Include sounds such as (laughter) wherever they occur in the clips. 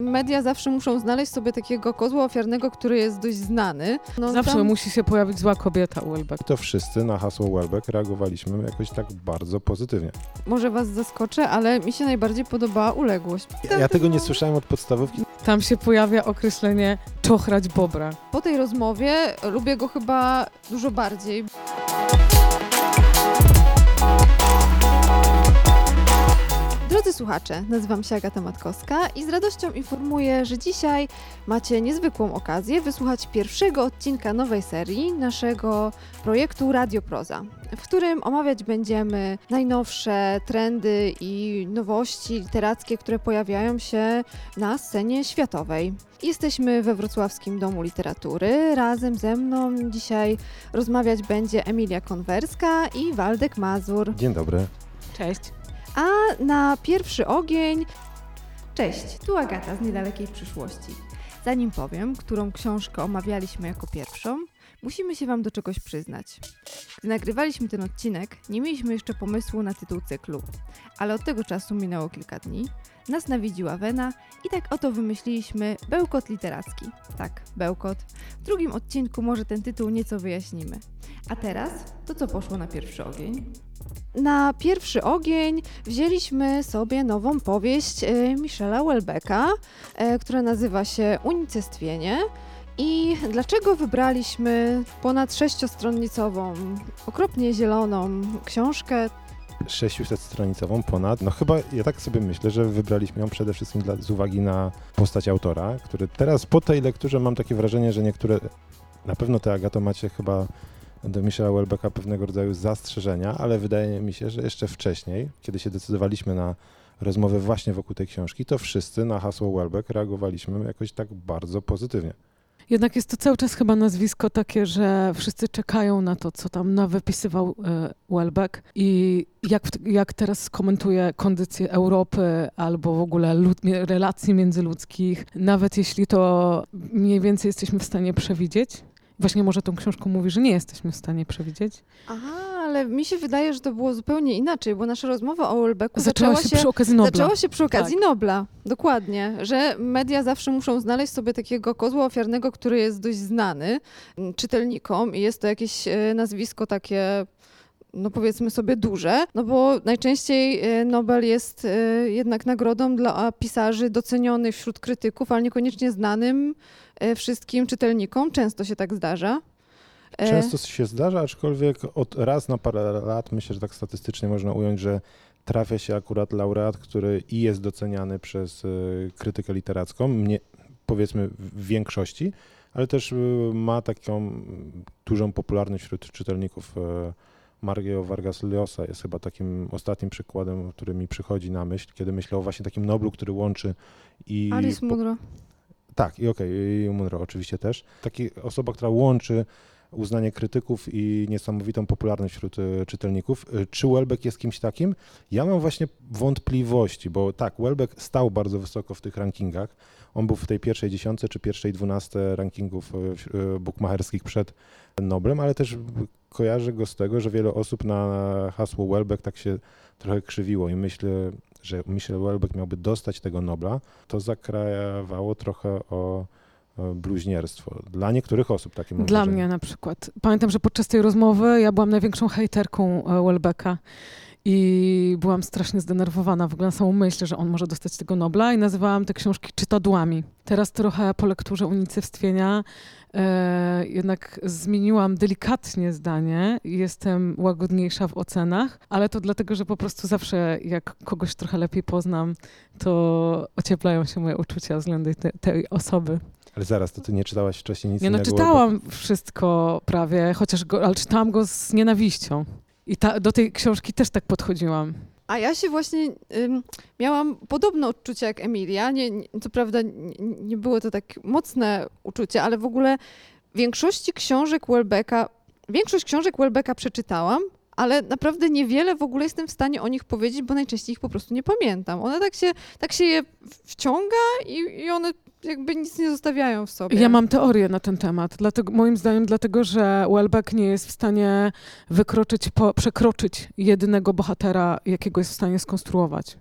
Media zawsze muszą znaleźć sobie takiego kozła ofiarnego, który jest dość znany. No, Zawsze tam- musi się pojawić zła kobieta u Welbeck. To wszyscy na hasło Welbeck reagowaliśmy jakoś tak bardzo pozytywnie. Może was zaskoczę, ale mi się najbardziej podobała uległość. Ja, ja tego nie słyszałem od podstawówki. Tam się pojawia określenie czochrać bobra. Po tej rozmowie lubię go chyba dużo bardziej. Drodzy słuchacze, nazywam się Agata Matkowska i z radością informuję, że dzisiaj macie niezwykłą okazję wysłuchać pierwszego odcinka nowej serii naszego projektu Radio Proza, w którym omawiać będziemy najnowsze trendy i nowości literackie, które pojawiają się na scenie światowej. Jesteśmy we Wrocławskim Domu Literatury. Razem ze mną dzisiaj rozmawiać będzie Emilia Konwerska i Waldek Mazur. Dzień dobry. Cześć. A na pierwszy ogień. Cześć, tu Agata z niedalekiej przyszłości. Zanim powiem, którą książkę omawialiśmy jako pierwszą, musimy się Wam do czegoś przyznać. Gdy nagrywaliśmy ten odcinek, nie mieliśmy jeszcze pomysłu na tytuł cyklu, ale od tego czasu minęło kilka dni, nas nawiedziła wena i tak oto wymyśliliśmy Bełkot Literacki. Tak, Bełkot. W drugim odcinku może ten tytuł nieco wyjaśnimy. A teraz to co poszło na pierwszy ogień? Na pierwszy ogień wzięliśmy sobie nową powieść e, Michela Welbecka, e, która nazywa się Unicestwienie. I dlaczego wybraliśmy ponad sześciostronicową, okropnie zieloną książkę? 600-stronicową ponad. No chyba, ja tak sobie myślę, że wybraliśmy ją przede wszystkim dla, z uwagi na postać autora, który teraz po tej lekturze mam takie wrażenie, że niektóre, na pewno te Agato macie chyba do Michela Welbecka pewnego rodzaju zastrzeżenia, ale wydaje mi się, że jeszcze wcześniej, kiedy się decydowaliśmy na rozmowę właśnie wokół tej książki, to wszyscy na hasło Welbeck reagowaliśmy jakoś tak bardzo pozytywnie. Jednak jest to cały czas chyba nazwisko takie, że wszyscy czekają na to, co tam nawypisywał e, Welbeck i jak, jak teraz skomentuje kondycję Europy albo w ogóle lud, relacji międzyludzkich, nawet jeśli to mniej więcej jesteśmy w stanie przewidzieć. Właśnie może tą książką mówi, że nie jesteśmy w stanie przewidzieć. Aha, ale mi się wydaje, że to było zupełnie inaczej, bo nasza rozmowa o Welbecku Zaczęła, się, przy okazji Nobla. Zaczęło się przy okazji Tak. Nobla, dokładnie, że media zawsze muszą znaleźć sobie takiego kozła ofiarnego, który jest dość znany mm, czytelnikom i jest to jakieś e, nazwisko takie no powiedzmy sobie duże, no bo najczęściej e, Nobel jest e, jednak nagrodą dla pisarzy docenionych wśród krytyków, ale niekoniecznie znanym e, wszystkim czytelnikom. Często się tak zdarza. Często się zdarza, aczkolwiek od raz na parę lat myślę, że tak statystycznie można ująć, że trafia się akurat laureat, który i jest doceniany przez krytykę literacką, mnie, powiedzmy w większości, ale też ma taką dużą popularność wśród czytelników. Mario Vargas Llosa jest chyba takim ostatnim przykładem, który mi przychodzi na myśl, kiedy myślę o właśnie takim Noblu, który łączy i Alice Munro. tak, i okej, i Munro oczywiście też. Taki osoba, która łączy uznanie krytyków i niesamowitą popularność wśród e, czytelników. E, Czy Welbeck jest kimś takim? Ja mam właśnie wątpliwości, bo tak, Welbeck stał bardzo wysoko w tych rankingach. On był w tej pierwszej dziesiątce czy pierwszej dwunastce rankingów e, bukmacherskich przed Noblem, ale też kojarzę go z tego, że wiele osób na hasło Welbeck tak się trochę krzywiło i myślę, że Michel Welbeck miałby dostać tego Nobla, to zakrawało trochę o bluźnierstwo. Dla niektórych osób takie mam Dla wrażenie. mnie na przykład. Pamiętam, że podczas tej rozmowy ja byłam największą hejterką e, Welbecka i byłam strasznie zdenerwowana w ogóle na samą myśl, że on może dostać tego Nobla i nazywałam te książki czytadłami. Teraz trochę po lekturze Unicestwienia e, jednak zmieniłam delikatnie zdanie i jestem łagodniejsza w ocenach, ale to dlatego, że po prostu zawsze jak kogoś trochę lepiej poznam, to ocieplają się moje uczucia względem te, tej osoby. Ale zaraz, to ty nie czytałaś wcześniej nic Nie no, innego? czytałam wszystko prawie, chociaż go, ale czytałam go z nienawiścią. I ta, do tej książki też tak podchodziłam. A ja się właśnie ym, miałam podobne odczucie jak Emilia. Nie, nie, co prawda nie, nie było to tak mocne uczucie, ale w ogóle większości książek Welbecka, większość książek Welbecka przeczytałam, ale naprawdę niewiele w ogóle jestem w stanie o nich powiedzieć, bo najczęściej ich po prostu nie pamiętam. One tak się, tak się je wciąga i, i one jakby nic nie zostawiają w sobie. Ja mam teorię na ten temat. Dlatego, moim zdaniem dlatego, że Welbeck nie jest w stanie wykroczyć, po, przekroczyć jedynego bohatera, jakiego jest w stanie skonstruować.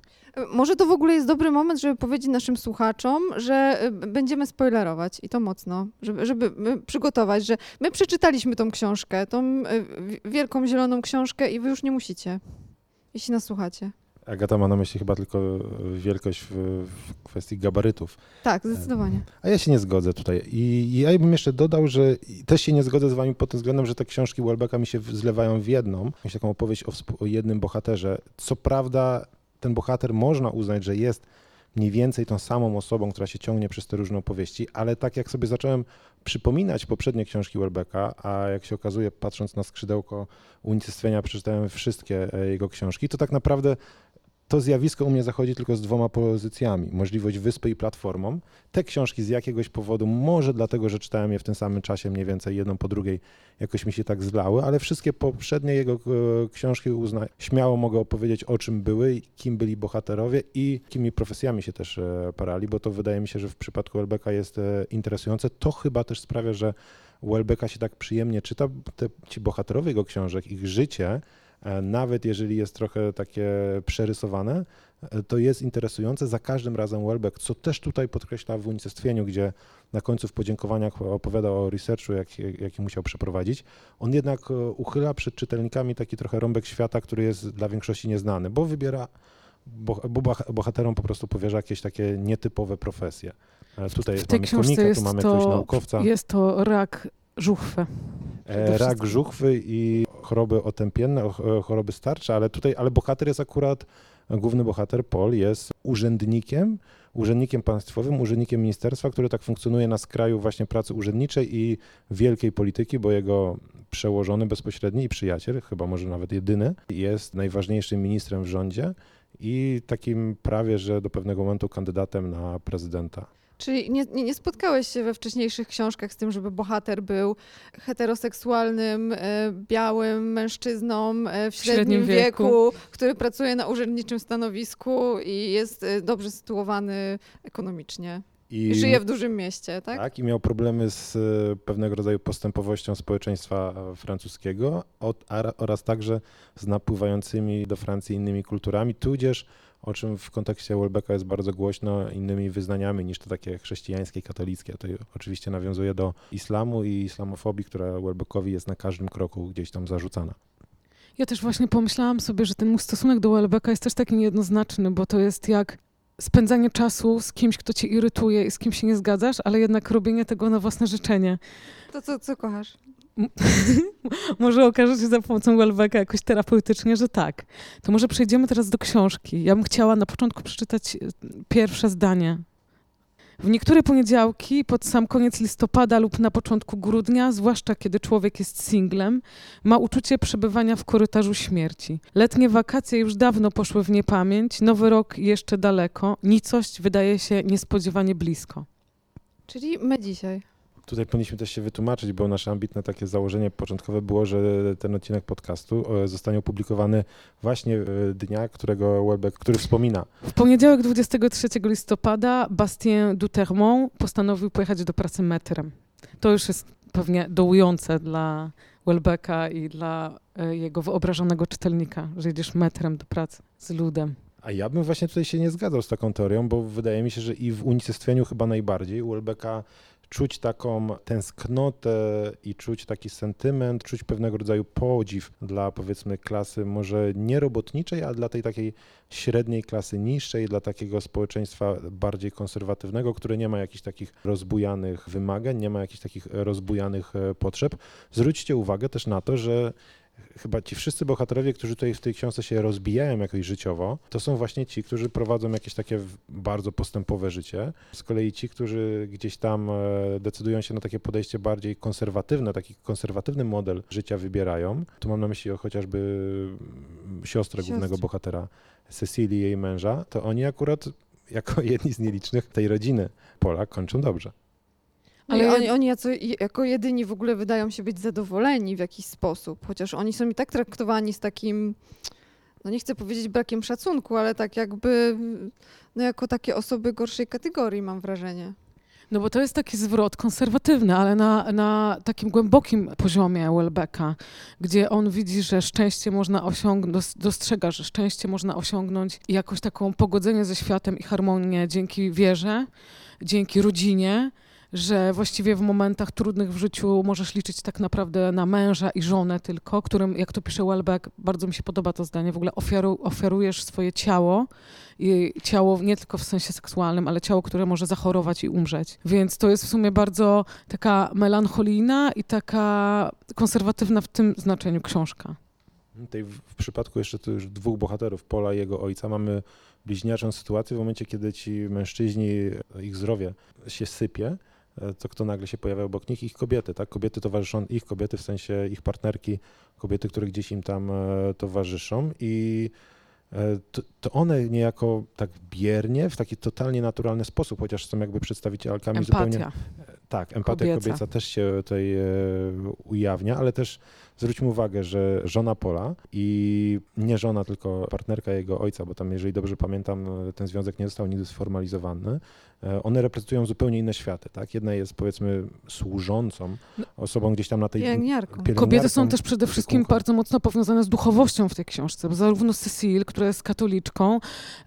Może to w ogóle jest dobry moment, żeby powiedzieć naszym słuchaczom, że y, będziemy spoilerować i to mocno, żeby, żeby y, przygotować, że my przeczytaliśmy tą książkę, tą y, wi- wielką zieloną książkę i wy już nie musicie, jeśli nas słuchacie. Agata ma na myśli chyba tylko e, wielkość w, w kwestii gabarytów. Tak, zdecydowanie. A ja się nie zgodzę tutaj. I, I ja bym jeszcze dodał, że też się nie zgodzę z wami pod tym względem, że te książki Welbecka mi się zlewają w jedną. Jakąś taką opowieść o, o jednym bohaterze. Co prawda ten bohater można uznać, że jest mniej więcej tą samą osobą, która się ciągnie przez te różne opowieści, ale tak jak sobie zacząłem przypominać poprzednie książki Welbecka, a jak się okazuje, patrząc na skrzydełko unicestwienia, przeczytałem wszystkie e, jego książki, to tak naprawdę to zjawisko u mnie zachodzi tylko z dwoma pozycjami. Możliwość wyspy i platformą. Te książki z jakiegoś powodu, może dlatego, że czytałem je w tym samym czasie, mniej więcej jedną po drugiej, jakoś mi się tak zlały, ale wszystkie poprzednie jego e, książki uzna- śmiało mogę opowiedzieć, o czym były, kim byli bohaterowie i jakimi profesjami się też e, parali, bo to wydaje mi się, że w przypadku Welbecka jest e, interesujące. To chyba też sprawia, że Welbecka się tak przyjemnie czyta. Te, ci bohaterowie jego książek, ich życie, nawet jeżeli jest trochę takie przerysowane, e, to jest interesujące za każdym razem Welbeck, co też tutaj podkreśla w unicestwieniu, gdzie na końcu w podziękowaniach opowiada o researchu, jaki, jaki musiał przeprowadzić. On jednak e, uchyla przed czytelnikami taki trochę rąbek świata, który jest dla większości nieznany, bo wybiera, bo, bo boha- bohaterom po prostu powierza jakieś takie nietypowe profesje. E, Tutaj w mamy komika, tu mamy jakiegoś to, naukowca. jest to rak żuchwy. E, rak żuchwy i choroby otępienne, e, choroby starcze, ale tutaj, ale bohater jest akurat, główny bohater Paul jest urzędnikiem, urzędnikiem państwowym, urzędnikiem ministerstwa, który tak funkcjonuje na skraju właśnie pracy urzędniczej i wielkiej polityki, bo jego przełożony bezpośredni i przyjaciel, chyba może nawet jedyny, jest najważniejszym ministrem w rządzie i takim prawie, że do pewnego momentu kandydatem na prezydenta. Czyli nie, nie, nie spotkałeś się we wcześniejszych książkach z tym, żeby bohater był heteroseksualnym, e, białym mężczyzną e, w średnim, średnim wieku, wieku. który pracuje na urzędniczym stanowisku i jest e, dobrze sytuowany ekonomicznie. I żyje w dużym mieście, tak? Tak, i miał problemy z e, pewnego rodzaju postępowością społeczeństwa e, francuskiego od, a- oraz także z napływającymi do Francji innymi kulturami, tudzież, o czym w kontekście Welbecka jest bardzo głośno, innymi wyznaniami niż to takie chrześcijańskie, katolickie. To oczywiście nawiązuje do islamu i islamofobii, która Welbeckowi jest na każdym kroku gdzieś tam zarzucana. Ja też właśnie pomyślałam sobie, że ten mój stosunek do Welbecka jest też taki niejednoznaczny, bo to jest jak spędzanie czasu z kimś, kto cię irytuje i z kim się nie zgadzasz, ale jednak robienie tego na własne życzenie. To co, co kochasz? (laughs) Może okaże się za pomocą Welbecka jakoś terapeutycznie, że tak. To może przejdziemy teraz do książki. Ja bym chciała na początku przeczytać e, pierwsze zdanie. W niektóre poniedziałki, pod sam koniec listopada lub na początku grudnia, zwłaszcza kiedy człowiek jest singlem, ma uczucie przebywania w korytarzu śmierci. Letnie wakacje już dawno poszły w niepamięć, nowy rok jeszcze daleko, nicość wydaje się niespodziewanie blisko. Czyli my dzisiaj. Tutaj powinniśmy też się wytłumaczyć, bo nasze ambitne takie założenie początkowe było, że ten odcinek podcastu e, zostanie opublikowany właśnie e, dnia, którego Welbeck, który wspomina. W poniedziałek 23 listopada Bastien Dutermont postanowił pojechać do pracy metrem. To już jest pewnie dołujące dla Welbecka i dla e, jego wyobrażonego czytelnika, że jedziesz metrem do pracy z ludem. A ja bym właśnie tutaj się nie zgadzał z taką teorią, bo wydaje mi się, że i w unicestwieniu chyba najbardziej u Welbecka czuć taką tęsknotę i czuć taki sentyment, czuć pewnego rodzaju podziw dla powiedzmy klasy może nie robotniczej, a dla tej takiej średniej klasy niższej, dla takiego społeczeństwa bardziej konserwatywnego, które nie ma jakichś takich rozbujanych wymagań, nie ma jakichś takich rozbujanych e, potrzeb. Zwróćcie uwagę też na to, że chyba ci wszyscy bohaterowie, którzy tutaj w tej książce się rozbijają jakoś życiowo, to są właśnie ci, którzy prowadzą jakieś takie bardzo postępowe życie. Z kolei ci, którzy gdzieś tam e, decydują się na takie podejście bardziej konserwatywne, taki konserwatywny model życia wybierają. Tu mam na myśli chociażby mm, siostrę głównego bohatera, Cecilii i jej męża, to oni akurat jako (laughs) jedni z nielicznych tej rodziny Pola kończą dobrze. Ale oni, oni jaco, jako jedyni w ogóle wydają się być zadowoleni w jakiś sposób, chociaż oni są i tak traktowani z takim, no nie chcę powiedzieć brakiem szacunku, ale tak jakby, no jako takie osoby gorszej kategorii mam wrażenie. No bo to jest taki zwrot konserwatywny, ale na, na takim głębokim poziomie Welbecka, gdzie on widzi, że szczęście można osiągnąć, dostrzega, że szczęście można osiągnąć i jakoś taką pogodzenie ze światem i harmonię dzięki wierze, dzięki rodzinie, że właściwie w momentach trudnych w życiu możesz liczyć tak naprawdę na męża i żonę tylko, którym, jak to pisze Welbeck, bardzo mi się podoba to zdanie, w ogóle ofiaru, ofiarujesz swoje ciało i ciało nie tylko w sensie seksualnym, ale ciało, które może zachorować i umrzeć. Więc to jest w sumie bardzo taka melancholijna i taka konserwatywna w tym znaczeniu książka. Tutaj w, przypadku jeszcze tu już dwóch bohaterów, Pola i jego ojca, mamy bliźniaczą sytuację w momencie, kiedy ci mężczyźni, ich zdrowie się sypie, to kto nagle się pojawia obok nich? Ich kobiety, tak? Kobiety towarzyszą, ich kobiety w sensie ich partnerki, kobiety, które gdzieś im tam e, towarzyszą i e, to, to one niejako tak biernie, w taki totalnie naturalny sposób, chociaż są jakby przedstawicielkami zupełnie Empatia. tak, empatia Kobieca. kobieca. też się tutaj e, ujawnia, ale też zwróćmy uwagę, że żona Pola i nie żona, tylko partnerka jego ojca, bo tam, jeżeli dobrze pamiętam, e, ten związek nie został nigdy sformalizowany, e, one reprezentują zupełnie inne światy, tak? Jedna jest powiedzmy służącą No. osobą gdzieś tam na tej... Pielęgniarką. pielęgniarką, Kobiety są też przede wszystkim bardzo mocno powiązane z duchowością w tej książce, bo zarówno Cecile, która jest katoliczką,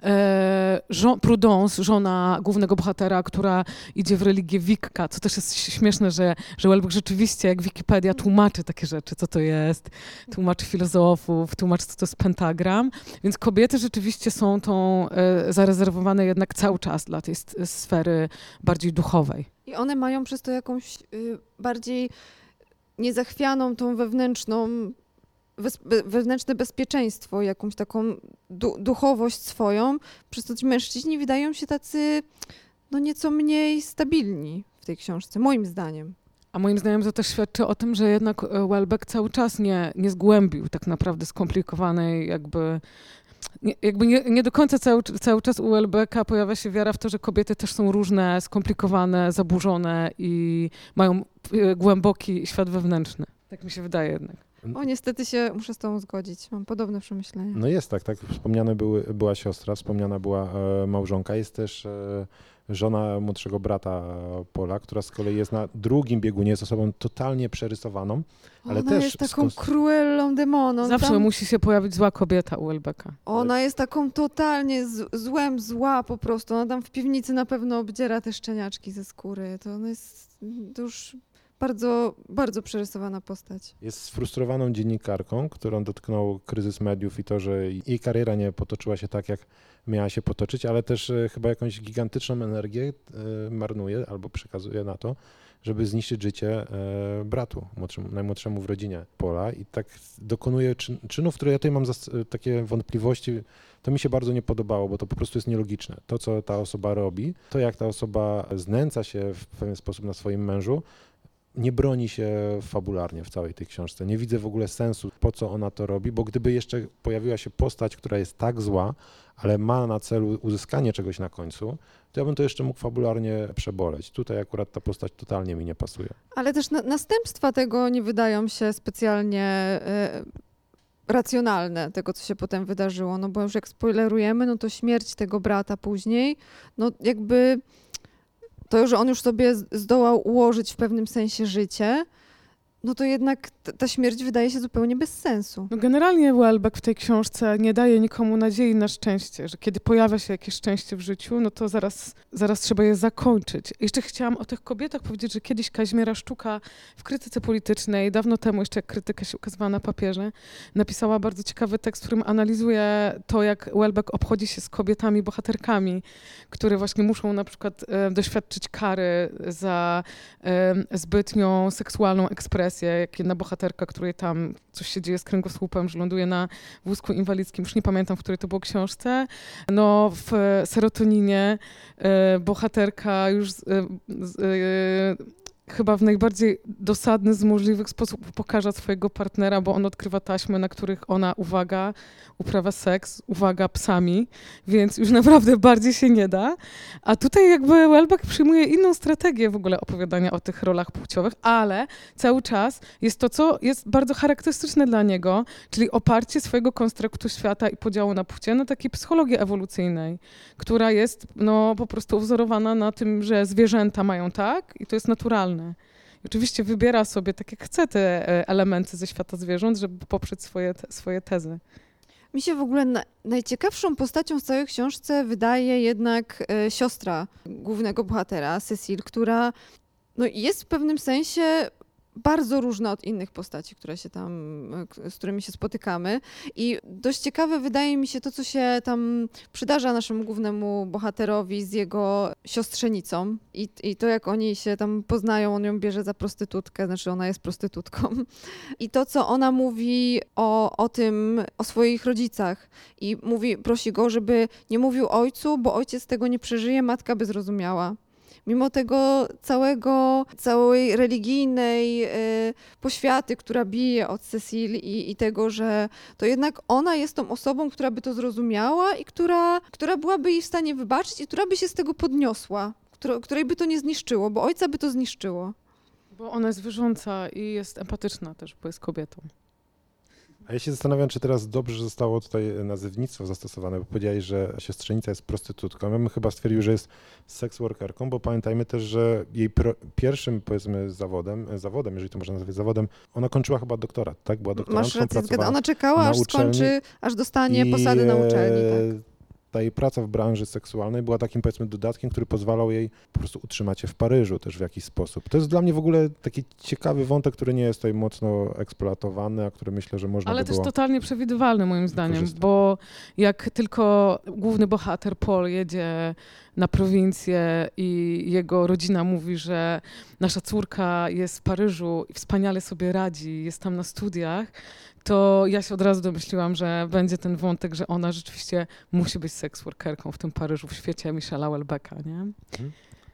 e, Prudence, żona głównego bohatera, która idzie w religię Wikka, co też jest śmieszne, że, że Welbeck rzeczywiście, jak Wikipedia, tłumaczy takie rzeczy, co to jest, tłumaczy filozofów, tłumaczy, co to jest pentagram, więc kobiety rzeczywiście są tą e, zarezerwowane jednak cały czas dla tej sfery bardziej duchowej. I one mają przez to jakąś y, bardziej niezachwianą tą wewnętrzną, wewnętrzne bezpieczeństwo, jakąś taką du- duchowość swoją, przez to ci mężczyźni wydają się tacy no nieco mniej stabilni w tej książce, moim zdaniem. A moim zdaniem to też świadczy o tym, że jednak e, Welbeck cały czas nie, nie zgłębił tak naprawdę skomplikowanej jakby... Nie, jakby nie, nie do końca cały, cały czas u Welbecka pojawia się wiara w to, że kobiety też są różne, skomplikowane, zaburzone i mają e, głęboki świat wewnętrzny. Tak mi się wydaje jednak. O, niestety się muszę z tą zgodzić. Mam podobne przemyślenia. No jest tak, tak. Wspomniane były, była siostra, wspomniana była e, małżonka. Jest też e, żona młodszego brata Pola, która z kolei jest na drugim biegunie, jest osobą totalnie przerysowaną, ale ona też jest taką skos- demoną. Zawsze Tam musi się pojawić zła kobieta u Welbecka. Ona jest taką totalnie z, złem zła po prostu. Ona tam w piwnicy na pewno obdziera te szczeniaczki ze skóry. To ona jest to już bardzo, bardzo przerysowana postać. jest sfrustrowaną dziennikarką, którą dotknął kryzys mediów i to, że jej kariera nie potoczyła się tak, jak miała się potoczyć, ale też e, chyba jakąś gigantyczną energię e, marnuje albo przekazuje na to, żeby zniszczyć życie e, bratu, młodszemu, najmłodszemu w rodzinie Pola i tak dokonuje czyn, czynów, które ja tutaj mam takie wątpliwości, to mi się bardzo nie podobało, bo to po prostu jest nielogiczne. To, co ta osoba robi, to jak ta osoba znęca się w pewien sposób na swoim mężu, nie broni się fabularnie w całej tej książce. Nie widzę w ogóle sensu, po co ona to robi, bo gdyby jeszcze pojawiła się postać, która jest tak zła, ale ma na celu uzyskanie czegoś na końcu, to ja bym to jeszcze mógł fabularnie przeboleć. Tutaj akurat ta postać totalnie mi nie pasuje. Ale też na, następstwa tego nie wydają się specjalnie e, racjonalne, tego co się potem wydarzyło. No bo już jak spoilerujemy, no to śmierć tego brata później, no jakby to, że on już sobie zdołał ułożyć w pewnym sensie życie, no to jednak ta śmierć wydaje się zupełnie bez sensu. No generalnie Welbeck w tej książce nie daje nikomu nadziei na szczęście, że kiedy pojawia się jakieś szczęście w życiu, no to zaraz, zaraz trzeba je zakończyć. Jeszcze chciałam o tych kobietach powiedzieć, że kiedyś Kazimiera Sztuka w krytyce politycznej, dawno temu jeszcze jak krytyka się ukazywała na papierze, napisała bardzo ciekawy tekst, w którym analizuje to, jak Welbeck obchodzi się z kobietami, bohaterkami, które właśnie muszą na przykład e, doświadczyć kary za e, zbytnią seksualną ekspresję, jak jedna bohaterka, której tam coś się dzieje z kręgosłupem, że ląduje na wózku inwalidzkim, już nie pamiętam, w której to było książce. No w serotoninie e, bohaterka już e, e, chyba w najbardziej dosadny z możliwych sposób upokarza swojego partnera, bo on odkrywa taśmy, na których ona, uwaga, uprawia seks, uwaga, psami, więc już naprawdę bardziej się nie da. A tutaj jakby Welbeck przyjmuje inną strategię w ogóle opowiadania o tych rolach płciowych, ale cały czas jest to, co jest bardzo charakterystyczne dla niego, czyli oparcie swojego konstruktu świata i podziału na płcie na takiej psychologii ewolucyjnej, która jest no, po prostu wzorowana na tym, że zwierzęta mają tak i to jest naturalne. I oczywiście wybiera sobie tak jak chce te e, elementy ze świata zwierząt, żeby poprzeć swoje, te, swoje tezy. Mi się w ogóle na, najciekawszą postacią w całej książce wydaje jednak e, siostra głównego bohatera, Cecil, która no, jest w pewnym sensie bardzo różna od innych postaci, które się tam, z którymi się spotykamy. I dość ciekawe wydaje mi się to, co się tam przydarza naszemu głównemu bohaterowi z jego siostrzenicą. I, I to, jak oni się tam poznają, on ją bierze za prostytutkę, znaczy ona jest prostytutką. I to, co ona mówi o, o tym, o swoich rodzicach. I mówi, prosi go, żeby nie mówił ojcu, bo ojciec tego nie przeżyje, matka by zrozumiała. Mimo tego całego, całej religijnej y, poświaty, która bije od Cecil i, i tego, że to jednak ona jest tą osobą, która by to zrozumiała i która, która byłaby jej w stanie wybaczyć i która by się z tego podniosła, której by to nie zniszczyło, bo ojca by to zniszczyło. Bo ona jest wierząca i jest empatyczna też, bo jest kobietą. A ja się zastanawiam, czy teraz dobrze zostało tutaj nazewnictwo zastosowane, bo powiedziałeś, że siostrzenica jest prostytutką. Ja bym chyba stwierdził, że jest sex workerką, bo pamiętajmy też, że jej pro, pierwszym, powiedzmy, zawodem, zawodem, jeżeli to można nazwać zawodem, ona kończyła chyba doktorat, tak? Była Masz doktorantką, rację, zgadzam. pracowała Ona czekała, aż uczelni skończy, aż dostanie i, posady na uczelni. Tak. Ta jej praca w branży seksualnej była takim, powiedzmy, dodatkiem, który pozwalał jej po prostu utrzymać się w Paryżu też w jakiś sposób. To jest dla mnie w ogóle taki ciekawy wątek, który nie jest tutaj mocno eksploatowany, a który myślę, że można Ale by też totalnie przewidywalny moim zdaniem, bo jak tylko główny bohater Paul jedzie na prowincję i jego rodzina mówi, że nasza córka jest w Paryżu i wspaniale sobie radzi, jest tam na studiach, to ja się od razu domyśliłam, że będzie ten wątek, że ona rzeczywiście musi być seksworkerką w tym Paryżu, w świecie Michela Welbecka, nie?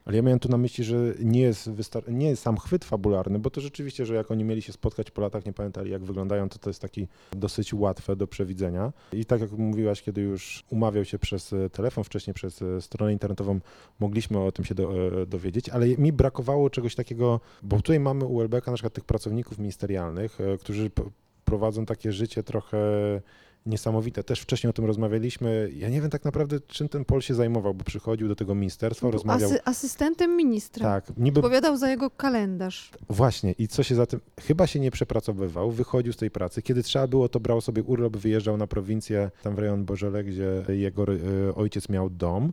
Ale ja miałem tu na myśli, że nie jest, wystar- nie jest sam chwyt fabularny, bo to rzeczywiście, że jak oni mieli się spotkać po latach, nie pamiętali jak wyglądają, to to jest taki dosyć łatwe do przewidzenia. I tak jak mówiłaś, kiedy już umawiał się przez e, telefon, wcześniej przez e, stronę internetową, mogliśmy o tym się do, e, dowiedzieć, ale mi brakowało czegoś takiego, bo tutaj mamy u Welbecka na przykład tych pracowników ministerialnych, którzy prowadzą takie życie trochę niesamowite. Też wcześniej o tym rozmawialiśmy. Ja nie wiem tak naprawdę, czym ten Pol się zajmował, bo przychodził do tego ministerstwa, Był rozmawiał. asy- asystentem ministra. Tak, niby Odpowiadał za jego kalendarz. Właśnie, i co się za tym. Chyba się nie przepracowywał, wychodził z tej pracy. Kiedy trzeba było, to brał sobie urlop, wyjeżdżał na prowincję, tam w rejon Bożele, gdzie jego e, ojciec miał dom.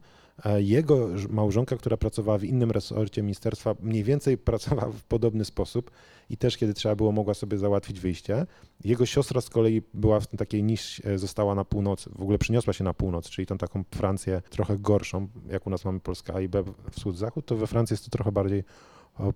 Jego małżonka, która pracowała w innym resorcie ministerstwa, mniej więcej (laughs) pracowała w podobny sposób i też, kiedy trzeba było, mogła sobie załatwić wyjście. Jego siostra z kolei była w takiej niż, e, została na północ, w ogóle przeniosła się na północ, czyli tą taką Francję trochę gorszą, jak u nas mamy Polska A i B, wschód-zachód, to we Francji jest to trochę bardziej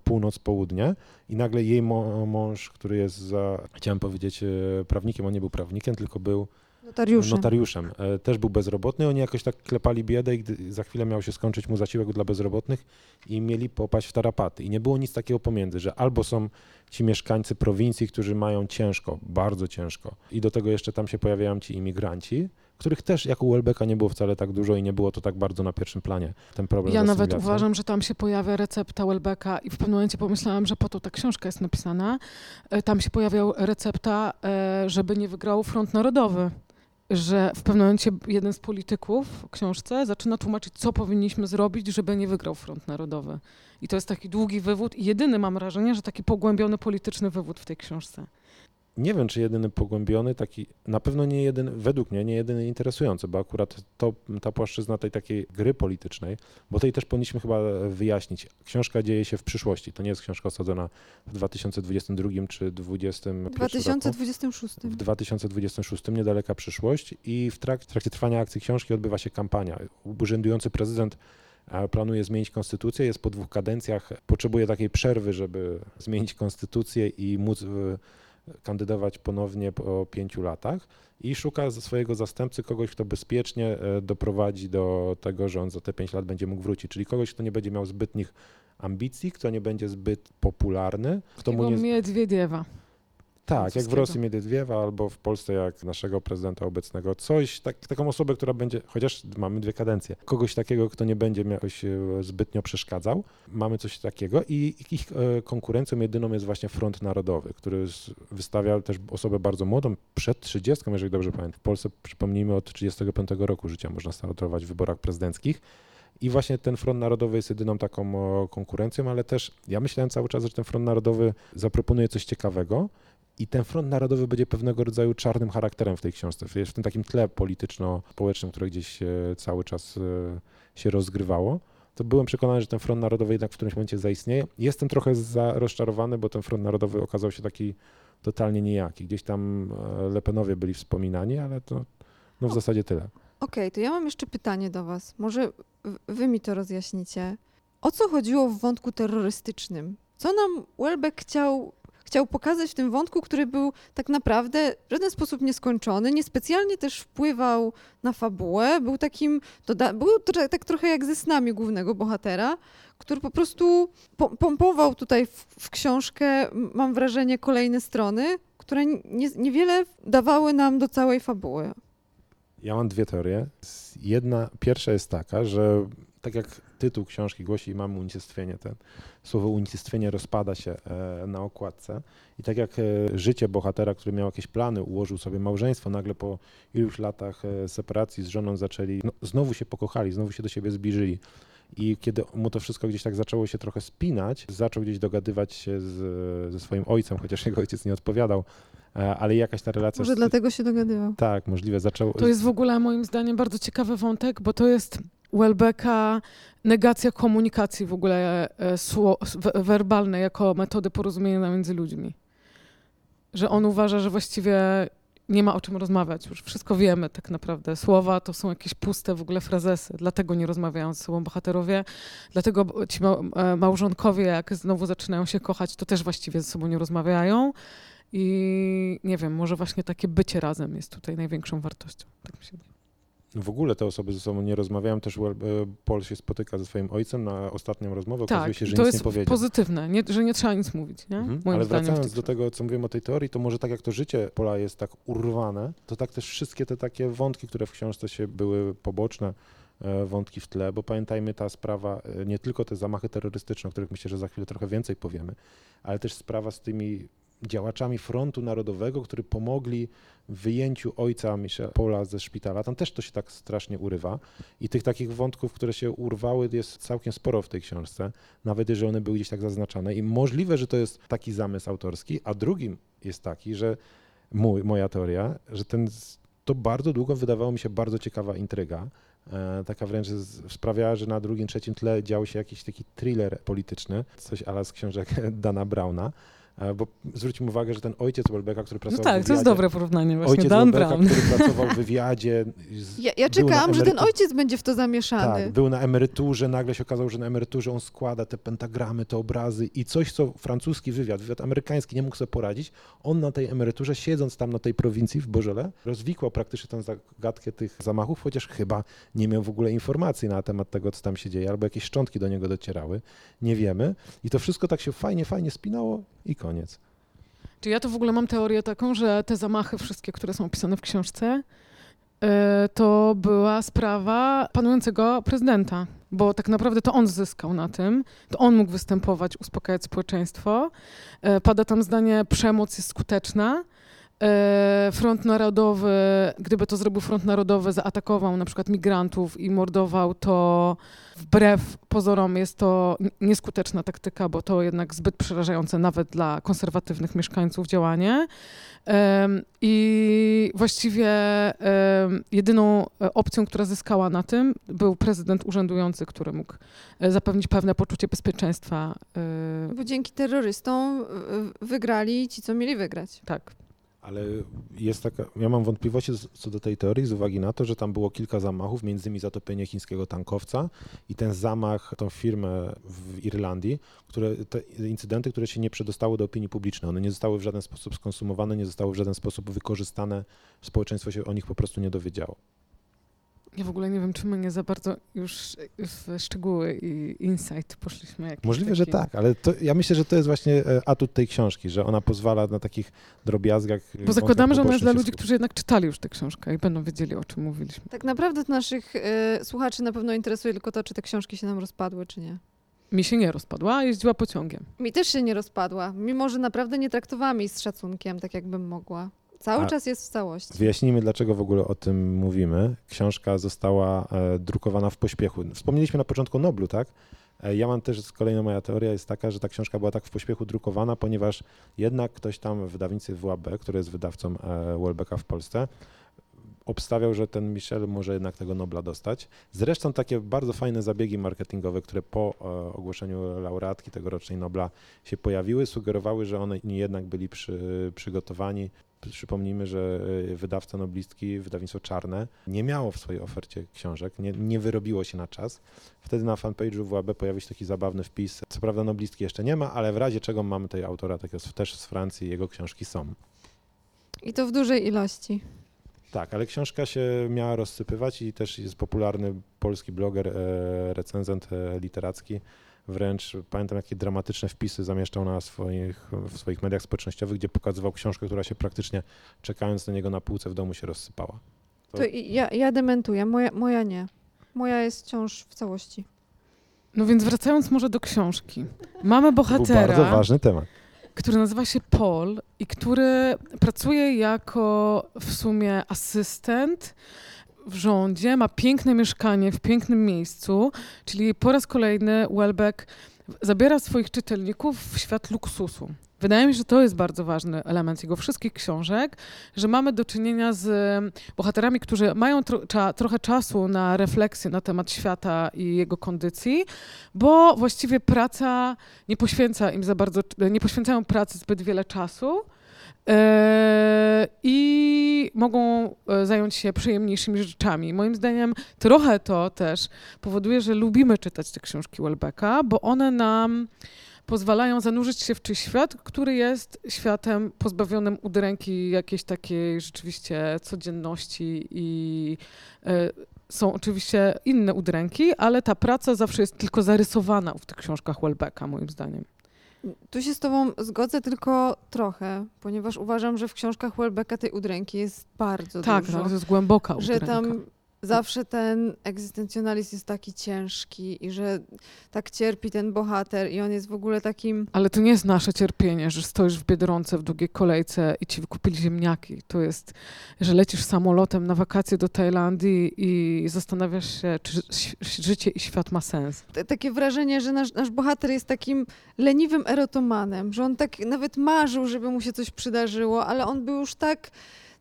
północ-południe i nagle jej mąż, który jest za, chciałem powiedzieć, e, prawnikiem, on nie był prawnikiem, tylko był Notariuszem. notariuszem. E, Też był bezrobotny, oni jakoś tak klepali biedę i gdy za chwilę miał się skończyć mu zasiłek dla bezrobotnych i mieli popaść w tarapaty. I nie było nic takiego pomiędzy, że albo są ci mieszkańcy prowincji, którzy mają ciężko, bardzo ciężko i do tego jeszcze tam się pojawiają ci imigranci, których też jak u nie było wcale tak dużo i nie było to tak bardzo na pierwszym planie, ten problem Ja nawet uważam, że tam się pojawia recepta Welbecka i w pewnym momencie pomyślałam, że po to ta książka jest napisana. E, Tam się pojawiał recepta, e, żeby nie wygrał Front Narodowy. Że w pewnym momencie jeden z polityków w książce zaczyna tłumaczyć, co powinniśmy zrobić, żeby nie wygrał Front Narodowy. I to jest taki długi wywód i jedyny mam wrażenie, że taki pogłębiony polityczny wywód w tej książce. Nie wiem, czy jedyny pogłębiony, taki, na pewno nie jedyny, według mnie nie jedyny interesujący, bo akurat to, ta płaszczyzna tej takiej gry politycznej, bo tej też powinniśmy chyba wyjaśnić. Książka dzieje się w przyszłości, to nie jest książka osadzona w 2022 czy 2021 W roku. 2026. W 2026 niedaleka przyszłość i w trak- w trakcie trwania akcji książki odbywa się kampania. Urzędujący prezydent e, planuje zmienić konstytucję, jest po dwóch kadencjach, potrzebuje takiej przerwy, żeby zmienić konstytucję i móc e, kandydować ponownie po pięciu latach i szuka swojego zastępcy kogoś, kto bezpiecznie e, doprowadzi do tego, że on za te pięć lat będzie mógł wrócić, czyli kogoś, kto nie będzie miał zbytnich ambicji, kto nie będzie zbyt popularny, kto mu nie... Miedwiediewa. Tak, jak w. Rosji Miedwiediewa albo w Polsce jak naszego prezydenta obecnego. Coś, tak, taką osobę, która będzie, chociaż mamy dwie kadencje, kogoś takiego, kto nie będzie jakoś e, zbytnio przeszkadzał. Mamy coś takiego i ich e, konkurencją jedyną jest właśnie Front Narodowy, który wystawia też osobę bardzo młodą, przed 30, jeżeli dobrze pamiętam. W Polsce, przypomnijmy, od 35 roku życia można startować w wyborach prezydenckich. I właśnie ten Front Narodowy jest jedyną taką o, konkurencją, ale też ja myślałem cały czas, że ten Front Narodowy zaproponuje coś ciekawego, i ten front narodowy będzie pewnego rodzaju czarnym charakterem w tej książce, w w tym takim tle polityczno-społecznym, które gdzieś e, cały czas e, się rozgrywało. To byłem przekonany, że ten front narodowy jednak w którymś momencie zaistnieje. Jestem trochę za rozczarowany, bo ten front narodowy okazał się taki totalnie nijaki. Gdzieś tam e, Lepenowie byli wspominani, ale to no w zasadzie tyle. Okej, to ja mam jeszcze pytanie do Was. Może Wy mi to rozjaśnicie. O co chodziło w wątku terrorystycznym? Co nam Welbeck chciał, chciał pokazać w tym wątku, który był tak naprawdę w żaden sposób nieskończony, niespecjalnie też wpływał na fabułę, był takim, doda- był tro- tak trochę jak ze snami głównego bohatera, który po prostu po- pompował tutaj w, w książkę, mam wrażenie, kolejne strony, które nie, niewiele dawały nam do całej fabuły. Ja mam dwie teorie. Jedna, pierwsza jest taka, że tak jak tytuł książki głosi, mamy unicestwienie, ten słowo unicestwienie rozpada się e, na okładce i tak jak e, życie bohatera, który miał jakieś plany, ułożył sobie małżeństwo, nagle po iluś latach e, separacji z żoną zaczęli, no, znowu się pokochali, znowu się do siebie zbliżyli. I kiedy mu to wszystko gdzieś tak zaczęło się trochę spinać, zaczął gdzieś dogadywać się z, ze swoim ojcem, chociaż jego ojciec nie odpowiadał, ale jakaś ta relacja... Może z- dlatego się dogadywał. Tak, możliwe, zaczął... To jest w ogóle moim zdaniem bardzo ciekawy wątek, bo to jest Welbecka negacja komunikacji w ogóle e, werbalnej jako metody porozumienia między ludźmi. Że on uważa, że właściwie nie ma o czym rozmawiać. Już wszystko wiemy tak naprawdę. Słowa to są jakieś puste w ogóle frazesy. Dlatego nie rozmawiają ze sobą bohaterowie. Dlatego ci e, małżonkowie, jak znowu zaczynają się kochać, to też właściwie ze sobą nie rozmawiają. I nie wiem, może właśnie takie bycie razem jest tutaj największą wartością. Tak mi się wydaje. W ogóle te osoby ze sobą nie rozmawiają. Też e, Paul się spotyka ze swoim ojcem na ostatnią rozmowę. Okazuje Tak, się, że to nic jest nie powiedział. pozytywne, nie, że nie trzeba nic mówić, nie? Mhm. Ale wracając do tego, co mówiłem o tej teorii, to może tak jak to życie Pola jest tak urwane, to tak też wszystkie te takie wątki, które w książce się były poboczne, e, wątki w tle, bo pamiętajmy ta sprawa, e, nie tylko te zamachy terrorystyczne, o których myślę, że za chwilę trochę więcej powiemy, ale też sprawa z tymi działaczami Frontu Narodowego, którzy pomogli w wyjęciu ojca Michel Paula ze szpitala. Tam też to się tak strasznie urywa. I tych takich wątków, które się urwały, jest całkiem sporo w tej książce, nawet jeżeli one były gdzieś tak zaznaczane. I możliwe, że to jest taki zamysł autorski, a drugim jest taki, że mój, moja teoria, że ten, to bardzo długo wydawało mi się bardzo ciekawa intryga. E, taka wręcz sprawiała, że na drugim, trzecim tle dział się jakiś taki thriller polityczny, coś ala z książek (laughs) Dana Browna. E, Bo zwróćmy uwagę, że ten ojciec Welbecka, który No pracował tak, w to jest wywiadzie, dobre porównanie właśnie, Ojciec Dan Welbecka, Brown. który pracował w wywiadzie. z- Ja, ja czekałam, że ten ojciec będzie w to zamieszany. Tak, był na emeryturze, nagle się okazało, że na emeryturze on składa te pentagramy, te obrazy i coś, co francuski wywiad, wywiad amerykański nie mógł sobie poradzić, on na tej emeryturze, siedząc tam na tej prowincji w Bożele, rozwikłał praktycznie tę zagadkę tych zamachów, chociaż chyba nie miał w ogóle informacji na temat tego, co tam się dzieje, albo jakieś szczątki do niego docierały, nie wiemy. I to wszystko tak się fajnie, fajnie spinało i koniec. Czy ja to w ogóle mam teorię taką, że te zamachy wszystkie, które są opisane w książce, e, to była sprawa panującego prezydenta, bo tak naprawdę to on zyskał na tym, to on mógł występować, uspokajać społeczeństwo. E, Pada tam zdanie, przemoc jest skuteczna. E, Front Narodowy, gdyby to zrobił Front Narodowy, zaatakował na przykład migrantów i mordował, to wbrew pozorom jest to nieskuteczna taktyka, bo to jednak zbyt przerażające nawet dla konserwatywnych mieszkańców działanie. I właściwie jedyną e, opcją, która zyskała na tym, był prezydent urzędujący, który mógł e, zapewnić pewne poczucie bezpieczeństwa. Bo dzięki terrorystom wygrali ci, co mieli wygrać. Tak. Ale jest taka, ja mam wątpliwości co do tej teorii z uwagi na to, że tam było kilka zamachów, między innymi zatopienie chińskiego tankowca i ten zamach, tą firmę w Irlandii, które, te incydenty, które się nie przedostały do opinii publicznej, one nie zostały w żaden sposób skonsumowane, nie zostały w żaden sposób wykorzystane, społeczeństwo się o nich po prostu nie dowiedziało. Ja w ogóle nie wiem, czy my nie za bardzo już w szczegóły i insight poszliśmy. Możliwe, że taki. tak, ale to, ja myślę, że to jest właśnie e, atut tej książki, że ona pozwala na takich drobiazgach. e, Bo zakładamy, że ona jest dla ludzi, którzy którzy jednak czytali już tę książkę i będą wiedzieli, o czym mówiliśmy. Tak naprawdę to naszych y, słuchaczy na pewno interesuje tylko to, czy te książki się nam rozpadły, czy nie. Mi się nie rozpadła, a jeździła pociągiem. Mi też się nie rozpadła, mimo że naprawdę nie traktowałam jej z szacunkiem, tak jakbym mogła. Cały A- czas jest w całości. Wyjaśnijmy, dlaczego w ogóle o tym mówimy. Książka została e, drukowana w pośpiechu. Wspomnieliśmy na początku Noblu, tak? E, Ja mam też, kolejna moja teoria jest taka, że ta książka była tak w pośpiechu drukowana, ponieważ jednak ktoś tam w wydawnictwie WAB, który jest wydawcą e, Welbecka w Polsce, obstawiał, że ten Michel może jednak tego Nobla dostać. Zresztą takie bardzo fajne zabiegi marketingowe, które po ogłoszeniu laureatki tegorocznej Nobla się pojawiły, sugerowały, że one nie jednak byli przy, przygotowani. Przypomnijmy, że e, wydawca noblistki, wydawnictwo Czarne, nie miało w swojej ofercie książek, nie, nie wyrobiło się na czas. Wtedy na fanpage'u WAB pojawił się taki zabawny wpis. Co prawda noblistki jeszcze nie ma, ale w razie czego mamy tutaj autora takiego też z Francji, jego książki są. I to w dużej ilości. Tak, ale książka się miała rozsypywać i też jest popularny polski bloger, e, recenzent e, literacki. Wręcz pamiętam, jakie dramatyczne wpisy zamieszczał na swoich, w swoich mediach społecznościowych, gdzie pokazywał książkę, która się praktycznie czekając na niego na półce w domu się rozsypała. To- To i ja, ja dementuję, moja, moja nie. Moja jest wciąż w całości. No więc wracając może do książki. Mamy To był bohatera, bardzo ważny temat. który nazywa się Paul i który pracuje jako w sumie asystent w rządzie, ma piękne mieszkanie w pięknym miejscu, czyli po raz kolejny Welbeck zabiera swoich czytelników w świat luksusu. Wydaje mi się, że to jest bardzo ważny element jego wszystkich książek, że mamy do czynienia z bohaterami, którzy mają tro- cza- trochę czasu na refleksję na temat świata i jego kondycji, bo właściwie praca nie poświęca im za bardzo, nie poświęcają pracy zbyt wiele czasu. E, I mogą e, zająć się przyjemniejszymi rzeczami. Moim zdaniem trochę to też powoduje, że lubimy czytać te książki Welbecka, bo one nam pozwalają zanurzyć się w czyjś świat, który jest światem pozbawionym udręki jakiejś takiej rzeczywiście codzienności i e, są oczywiście inne udręki, ale ta praca zawsze jest tylko zarysowana w tych książkach Welbecka, moim zdaniem. Tu się z tobą zgodzę tylko trochę, ponieważ uważam, że w książkach Welbecka tej udręki jest bardzo Tak, dużo. no, to jest głęboka że udręka. tam zawsze ten egzystencjonalizm jest taki ciężki i że tak cierpi ten bohater i on jest w ogóle takim... Ale to nie jest nasze cierpienie, że stoisz w Biedronce w długiej kolejce i ci wykupili ziemniaki. To jest, że lecisz samolotem na wakacje do Tajlandii i zastanawiasz się, czy życie i świat ma sens. takie wrażenie, że nasz, nasz bohater jest takim leniwym erotomanem, że on tak nawet marzył, żeby mu się coś przydarzyło, ale on był już tak,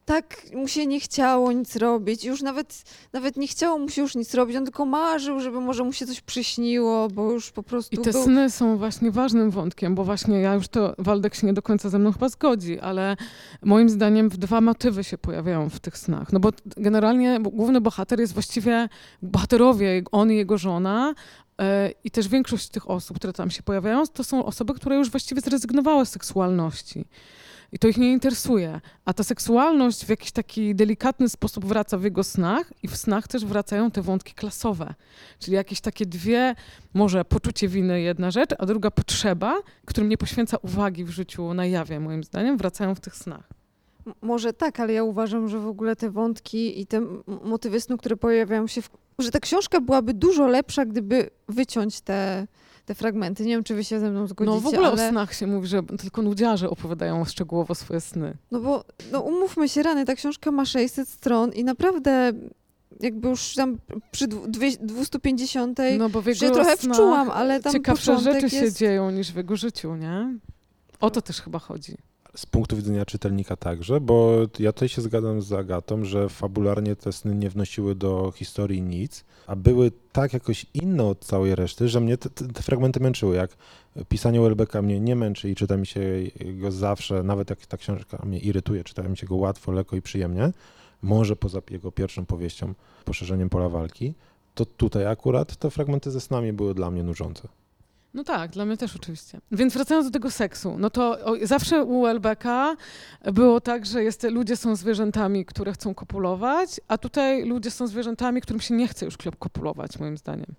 tak mu się nie chciało nic robić, już nawet, nawet nie chciało mu się już nic robić, on tylko marzył, żeby może mu się coś przyśniło, bo już po prostu I te był... sny są właśnie ważnym wątkiem, bo właśnie ja już to, Waldek się nie do końca ze mną chyba zgodzi, ale moim zdaniem dwa motywy się pojawiają w tych snach. No bo generalnie główny bohater jest właściwie, bohaterowie, on i jego żona, e, i też większość tych osób, które tam się pojawiają, to są osoby, które już właściwie zrezygnowały z seksualności. I to ich nie interesuje. A ta seksualność w jakiś taki delikatny sposób wraca w jego snach i w snach też wracają te wątki klasowe. Czyli jakieś takie dwie, może poczucie winy jedna rzecz, a druga potrzeba, którym nie poświęca uwagi w życiu na jawie, moim zdaniem, wracają w tych snach. Może tak, ale ja uważam, że w ogóle te wątki i te motywy snu, które pojawiają się, w... że ta książka byłaby dużo lepsza, gdyby wyciąć te, te fragmenty. Nie wiem, czy wy się ze mną zgodzicie, No w ogóle ale... o snach się mówi, że tylko nudziarze opowiadają szczegółowo swoje sny. No bo, no umówmy się, rany, ta książka ma 600 stron i naprawdę jakby już tam przy dwu- dwie- 250 No bo w już się jego trochę wczułam, ale tam ciekawsze rzeczy jest... się dzieją niż w jego życiu, nie? O to też chyba chodzi. Z punktu widzenia czytelnika także, bo ja tutaj się zgadzam z Agatą, że fabularnie te sny nie wnosiły do historii nic, a były tak jakoś inne od całej reszty, że mnie te, te, fragmenty męczyły. Jak pisanie Welbecka mnie nie męczy i czyta mi się go zawsze, nawet jak ta książka mnie irytuje, czyta mi się go łatwo, lekko i przyjemnie, może poza jego pierwszą powieścią, poszerzeniem pola walki, to tutaj akurat te fragmenty ze snami były dla mnie nużące. No tak, dla mnie też oczywiście. Więc wracając do tego seksu, no to o, zawsze u Welbecka było tak, że jest, ludzie są zwierzętami, które chcą kopulować, a tutaj ludzie są zwierzętami, którym się nie chce już kopulować, moim zdaniem.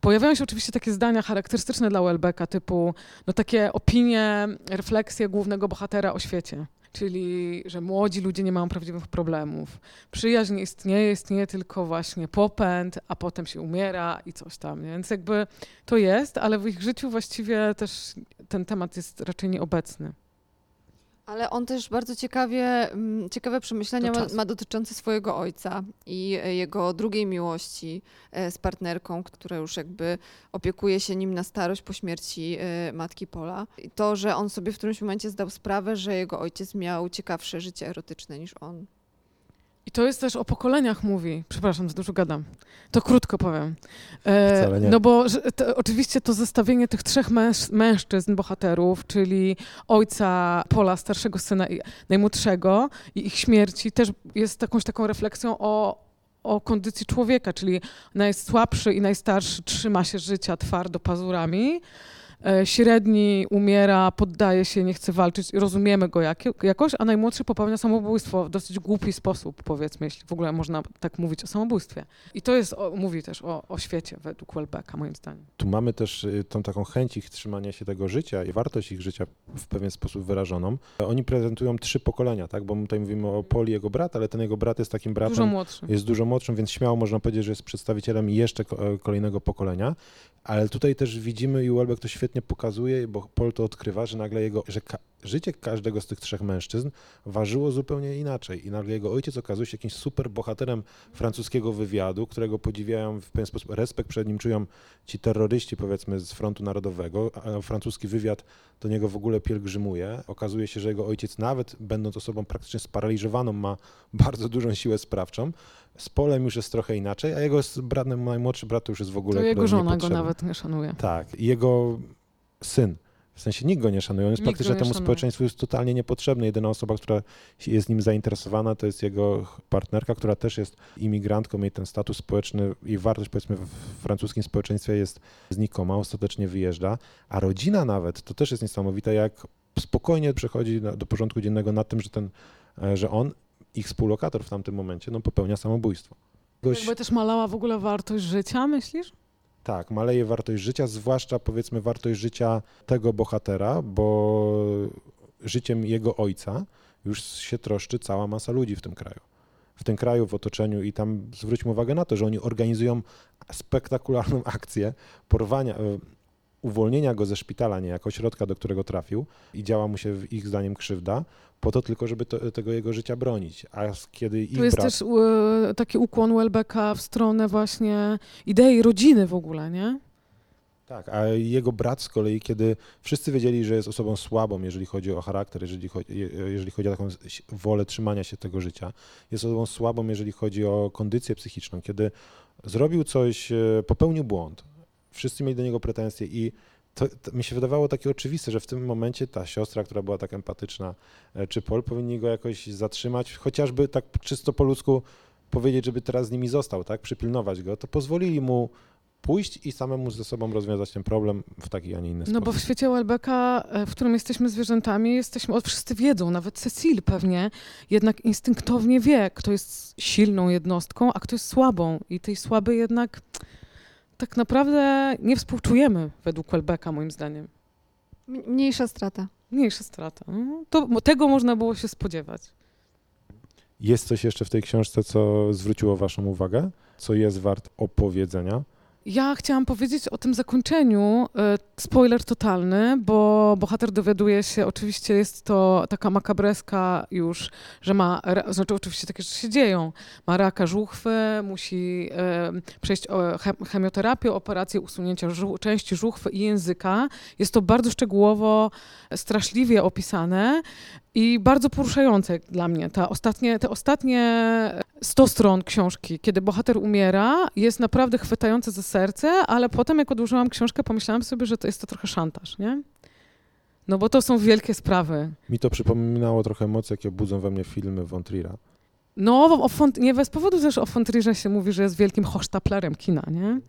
Pojawiają się oczywiście takie zdania charakterystyczne dla Welbecka, typu no takie opinie, refleksje głównego bohatera o świecie. Czyli, że młodzi ludzie nie mają prawdziwych problemów. Przyjaźń nie istnieje, istnieje tylko właśnie popęd, a potem się umiera i coś tam. Więc jakby to jest, ale w ich życiu właściwie też ten temat jest raczej nieobecny. Ale on też bardzo ciekawie, mm, ciekawe przemyślenia ma, ma dotyczące swojego ojca i e, jego drugiej miłości e, z partnerką, która już jakby opiekuje się nim na starość po śmierci e, matki Pola. I to, że on sobie w którymś momencie zdał sprawę, że jego ojciec miał ciekawsze życie erotyczne niż on. I to jest też o pokoleniach mówi. Przepraszam, za dużo gadam. To krótko powiem. E. No bo że, to, oczywiście to zestawienie tych trzech męż, mężczyzn, bohaterów, czyli ojca Pola, starszego syna i najmłodszego i ich śmierci też jest jakąś taką refleksją o, o kondycji człowieka, czyli najsłabszy i najstarszy trzyma się życia twardo pazurami, średni umiera, poddaje się, nie chce walczyć, rozumiemy go jak, jakoś, a najmłodszy popełnia samobójstwo w dosyć głupi sposób, powiedzmy, jeśli w ogóle można tak mówić o samobójstwie. I to jest, o, mówi też o, o świecie według Welbecka, moim zdaniem. Tu mamy też y, tą taką chęć ich trzymania się tego życia i wartość ich życia w pewien sposób wyrażoną. Oni prezentują trzy pokolenia, tak? Bo tutaj mówimy o Poli, jego brat, ale ten jego brat jest takim bratem, Dużo młodszy. jest dużo młodszym, więc śmiało można powiedzieć, że jest przedstawicielem jeszcze ko- e, kolejnego pokolenia. Ale tutaj też widzimy i Welbeck to świetnie pokazuje, bo Paul to odkrywa, że nagle jego, że ka- życie każdego z tych trzech mężczyzn ważyło zupełnie inaczej. I nagle jego ojciec okazuje się jakimś super bohaterem francuskiego wywiadu, którego podziwiają w pewien sposób, respekt przed nim czują ci terroryści, powiedzmy, z frontu narodowego, a francuski wywiad do niego w ogóle pielgrzymuje. Okazuje się, że jego ojciec, nawet będąc osobą praktycznie sparaliżowaną, ma bardzo dużą siłę sprawczą. Z Polem już jest trochę inaczej, a jego z bratem, najmłodszy brat to już jest w ogóle To jego żona go nawet nie szanuje. Tak, i jego syn. W sensie nikt go nie szanuje, on jest Nikt praktycznie nie temu szanuje. społeczeństwu jest totalnie niepotrzebny. Jedyna osoba, która jest nim zainteresowana, to jest jego partnerka, która też jest imigrantką, jej ten status społeczny i wartość powiedzmy w francuskim społeczeństwie jest znikoma, ostatecznie wyjeżdża, a rodzina nawet, to też jest niesamowite, jak spokojnie przechodzi do porządku dziennego nad tym, że ten, e, że on, ich współlokator w tamtym momencie, no popełnia samobójstwo. Goś- Jakby też malała w ogóle wartość życia, myślisz? Tak, maleje wartość życia, zwłaszcza powiedzmy wartość życia tego bohatera, bo życiem jego ojca już się troszczy cała masa ludzi w tym kraju. W tym kraju, w otoczeniu i tam zwróćmy uwagę na to, że oni organizują spektakularną (laughs) akcję porwania, e, uwolnienia go ze szpitala, niejako środka, do którego trafił i działa mu się w ich zdaniem krzywda, po to tylko, żeby to, tego jego życia bronić. A kiedy ich Tu jest brat... też e, taki ukłon Welbecka w stronę właśnie idei rodziny w ogóle, nie? Tak, a jego brat z kolei, kiedy wszyscy wiedzieli, że jest osobą słabą, jeżeli chodzi o charakter, jeżeli chodzi, je- jeżeli chodzi o taką wolę trzymania się tego życia, jest osobą słabą, jeżeli chodzi o kondycję psychiczną, kiedy zrobił coś, e, popełnił błąd, wszyscy mieli do niego pretensje i to, to mi się wydawało takie oczywiste, że w tym momencie ta siostra, która była tak empatyczna, e, czy Paul, powinni go jakoś zatrzymać, chociażby tak czysto po ludzku powiedzieć, żeby teraz z nimi został, tak, przypilnować go, to pozwolili mu pójść i samemu ze sobą rozwiązać ten problem w taki, a nie inny No sposób. bo w świecie Welbecka, w którym jesteśmy zwierzętami, jesteśmy, o, wszyscy wiedzą, nawet Cecil pewnie, jednak instynktownie wie, kto jest silną jednostką, a kto jest słabą. I tej słabej jednak tak naprawdę nie współczujemy według Welbecka, moim zdaniem. Mniejsza strata. Mniejsza strata. No, To, tego można było się spodziewać. Jest coś jeszcze w tej książce, co zwróciło waszą uwagę, co jest wart opowiedzenia? Ja chciałam powiedzieć o tym zakończeniu. e, Spoiler totalny, bo bohater dowiaduje się, oczywiście jest to taka makabreska już, że ma, znaczy oczywiście takie rzeczy się dzieją. Ma raka żuchwy, musi e, przejść chemioterapię, operację usunięcia żu- części żuchwy i języka. Jest to bardzo szczegółowo, straszliwie opisane i bardzo poruszające dla mnie. Ta ostatnie, te ostatnie 100 stron książki, kiedy bohater umiera, jest naprawdę chwytające za serce, ale potem jak odłożyłam książkę, pomyślałam sobie, że to jest to trochę szantaż, nie? No bo to są wielkie sprawy. Mi to przypominało trochę emocje, jakie budzą we mnie filmy von Trier'a. No, o Font- nie bez powodu też o Fontrierze się mówi, że jest wielkim hochsztaplerem kina, nie?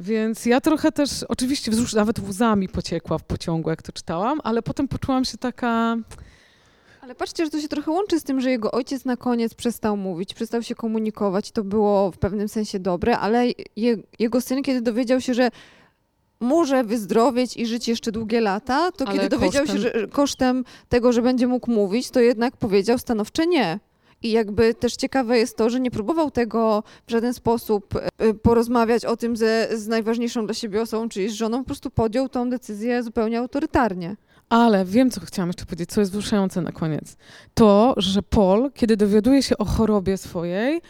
Więc ja trochę też, oczywiście wzrusz, nawet łzami pociekła w pociągu, jak to czytałam, ale potem poczułam się taka... Ale patrzcie, że to się trochę łączy z tym, że jego ojciec na koniec przestał mówić, przestał się komunikować. To było w pewnym sensie dobre, ale je, jego syn, kiedy dowiedział się, że może wyzdrowieć i żyć jeszcze długie lata, to Ale kiedy dowiedział kosztem- się, że kosztem tego, że będzie mógł mówić, to jednak powiedział stanowcze nie. I jakby też ciekawe jest to, że nie próbował tego w żaden sposób e, porozmawiać o tym ze, z najważniejszą dla siebie osobą, czyli z żoną, po prostu podjął tą decyzję zupełnie autorytarnie. Ale wiem, co chciałam jeszcze powiedzieć, co jest wzruszające na koniec. To, że Paul, kiedy dowiaduje się o chorobie swojej,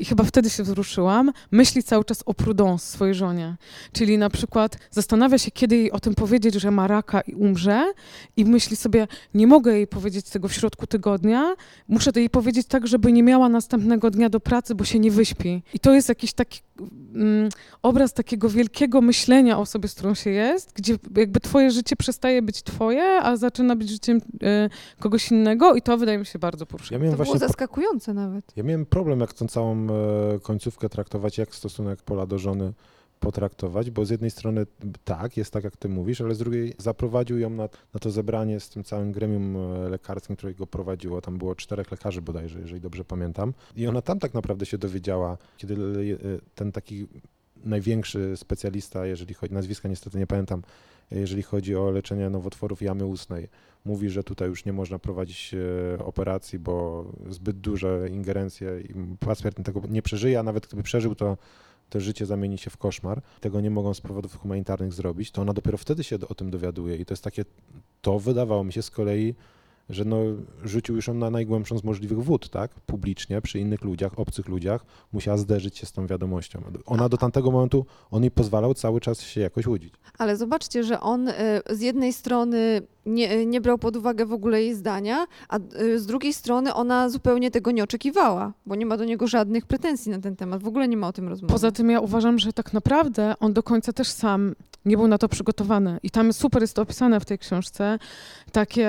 i chyba wtedy się wzruszyłam, myśli cały czas o Prudence, swojej żonie. Czyli na przykład zastanawia się, kiedy jej o tym powiedzieć, że ma raka i umrze i myśli sobie, nie mogę jej powiedzieć tego w środku tygodnia, muszę to jej powiedzieć tak, żeby nie miała następnego dnia do pracy, bo się nie wyśpi. I to jest jakiś taki mm, obraz takiego wielkiego myślenia o osobie, z którą się jest, gdzie jakby twoje życie przestaje być twoje, a zaczyna być życiem e, kogoś innego i to wydaje mi się bardzo Ja poruszające. miałem To było zaskakujące nawet. Ja miałem problem, jak tą całą e, końcówkę traktować, jak stosunek Pola do żony potraktować, bo z jednej strony tak, jest tak, jak ty mówisz, ale z drugiej zaprowadził ją na, na to zebranie z tym całym gremium e, lekarskim, które go prowadziło. Tam było czterech lekarzy bodajże, jeżeli dobrze pamiętam. I ona tam tak naprawdę się dowiedziała, kiedy e, ten taki największy specjalista, jeżeli chodzi, nazwiska niestety nie pamiętam, jeżeli chodzi o leczenie nowotworów jamy ustnej, mówi, że tutaj już nie można prowadzić e, operacji, bo zbyt duże ingerencje i pacjent tego nie przeżyje, a nawet gdyby przeżył, to to życie zamieni się w koszmar. Tego nie mogą z powodów humanitarnych zrobić, to ona dopiero wtedy się o tym dowiaduje i to jest takie, to wydawało mi się z kolei, że no, rzucił już ją na najgłębszą z możliwych wód, tak? Publicznie, przy innych ludziach, obcych ludziach, musiała zderzyć się z tą wiadomością. Ona do tamtego momentu, on jej pozwalał cały czas się jakoś łudzić. Ale zobaczcie, że on y, z jednej strony nie, nie brał pod uwagę w ogóle jej zdania, a y, z drugiej strony ona zupełnie tego nie oczekiwała, bo nie ma do niego żadnych pretensji na ten temat. W ogóle nie ma o tym rozmowy. Poza tym ja uważam, że tak naprawdę on do końca też sam nie był na to przygotowany. I tam super jest opisane w tej książce, takie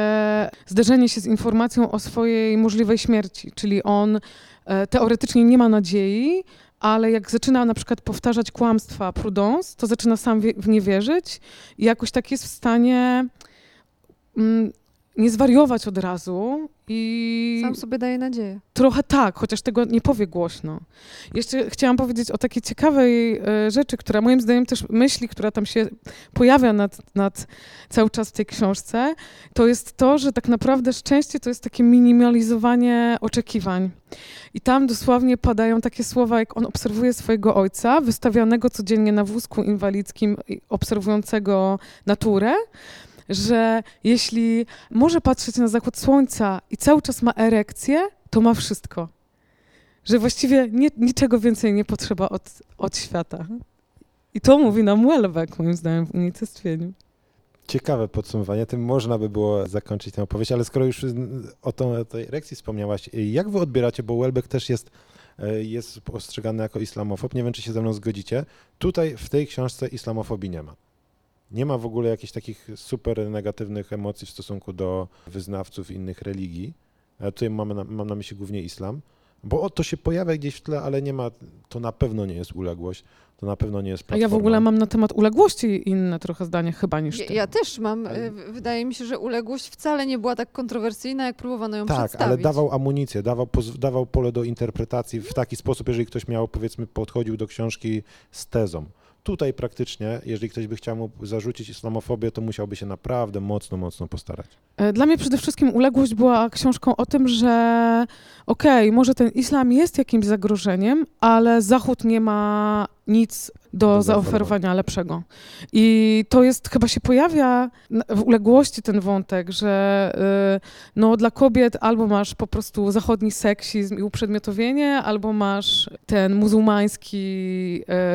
zderzenie się z informacją o swojej możliwej śmierci. Czyli on e, teoretycznie nie ma nadziei, ale jak zaczyna na przykład powtarzać kłamstwa Prudence, to zaczyna sam w nie wierzyć i jakoś tak jest w stanie nie zwariować od razu i Sam sobie daje nadzieję. Trochę tak, chociaż tego nie powie głośno. Jeszcze chciałam powiedzieć o takiej ciekawej e, rzeczy, która moim zdaniem też myśli, która tam się pojawia nad, nad cały czas w tej książce, to jest to, że tak naprawdę szczęście to jest takie minimalizowanie oczekiwań. I tam dosłownie padają takie słowa, jak on obserwuje swojego ojca, wystawianego codziennie na wózku inwalidzkim, obserwującego naturę, że jeśli może patrzeć na zachód słońca i cały czas ma erekcję, to ma wszystko. Że właściwie nie, niczego więcej nie potrzeba od, od świata. I to mówi nam Welbeck, moim zdaniem, w unicestwieniu. Ciekawe podsumowanie, tym można by było zakończyć tę opowieść, ale skoro już o, tą, o tej erekcji wspomniałaś, jak wy odbieracie, bo Welbeck też jest, e, jest postrzegany jako islamofob, nie wiem, czy się ze mną zgodzicie, tutaj w tej książce islamofobii nie ma. Nie ma w ogóle jakichś takich super negatywnych emocji w stosunku do wyznawców innych religii. A tutaj mamy na, mam na myśli głównie islam, bo o, to się pojawia gdzieś w tle, ale nie ma, to na pewno nie jest uległość, to na pewno nie jest A platforma. ja w ogóle mam na temat uległości inne trochę zdanie chyba niż Ja, ty. ja też mam. Ale- y, Wydaje mi się, że uległość wcale nie była tak kontrowersyjna, jak próbowano ją Tak, przedstawić. ale dawał amunicję, dawał, dawał pole do interpretacji w taki sposób, jeżeli ktoś miał, powiedzmy, podchodził do książki z tezą. Tutaj praktycznie, jeżeli ktoś by chciał mu zarzucić islamofobię, to musiałby się naprawdę mocno, mocno postarać. E, Dla mnie przede wszystkim uległość była książką o tym, że okej, może ten islam jest jakimś zagrożeniem, ale Zachód nie ma nic do Do zaoferowania lepszego. I to jest, chyba się pojawia w uległości ten wątek, że y, no, dla kobiet albo masz po prostu zachodni seksizm i uprzedmiotowienie, albo masz ten muzułmański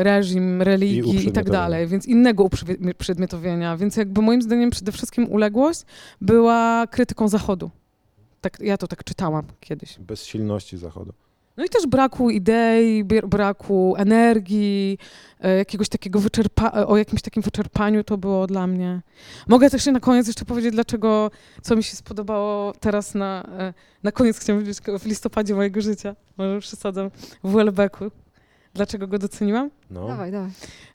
y, reżim religii i, tak uprzedmiotowienie. dalej, więc innego uprzedmi- uprzedmiotowienia. Więc jakby moim zdaniem przede wszystkim uległość była krytyką Zachodu. Tak, ja to tak czytałam kiedyś. Bezsilności Zachodu. No i też braku idei, br- braku energii, e, jakiegoś takiego wyczerpa- e, o jakimś takim wyczerpaniu to było dla mnie. Mogę też na koniec jeszcze powiedzieć, dlaczego, co mi się spodobało teraz na, e, na koniec, chciałam powiedzieć, w listopadzie mojego życia, może przesadzam, w Welbecku. Dlaczego go doceniłam? No. Dawaj, dawaj.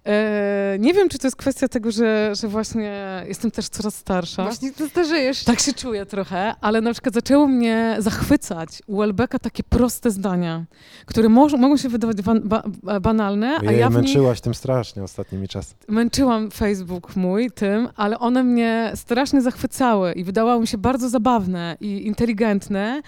E, nie wiem, czy to jest kwestia tego, że, że właśnie jestem też coraz starsza. Właśnie ty starzejesz. Tak się czuję trochę, ale na przykład zaczęło mnie zachwycać u Welbecka takie proste zdania, które moż, mogą się wydawać ban, ba, banalne, a Jej, ja w nich męczyłaś tym strasznie ostatnimi czasy. męczyłam Facebook mój tym, ale one mnie strasznie zachwycały i wydawały mi się bardzo zabawne i inteligentne,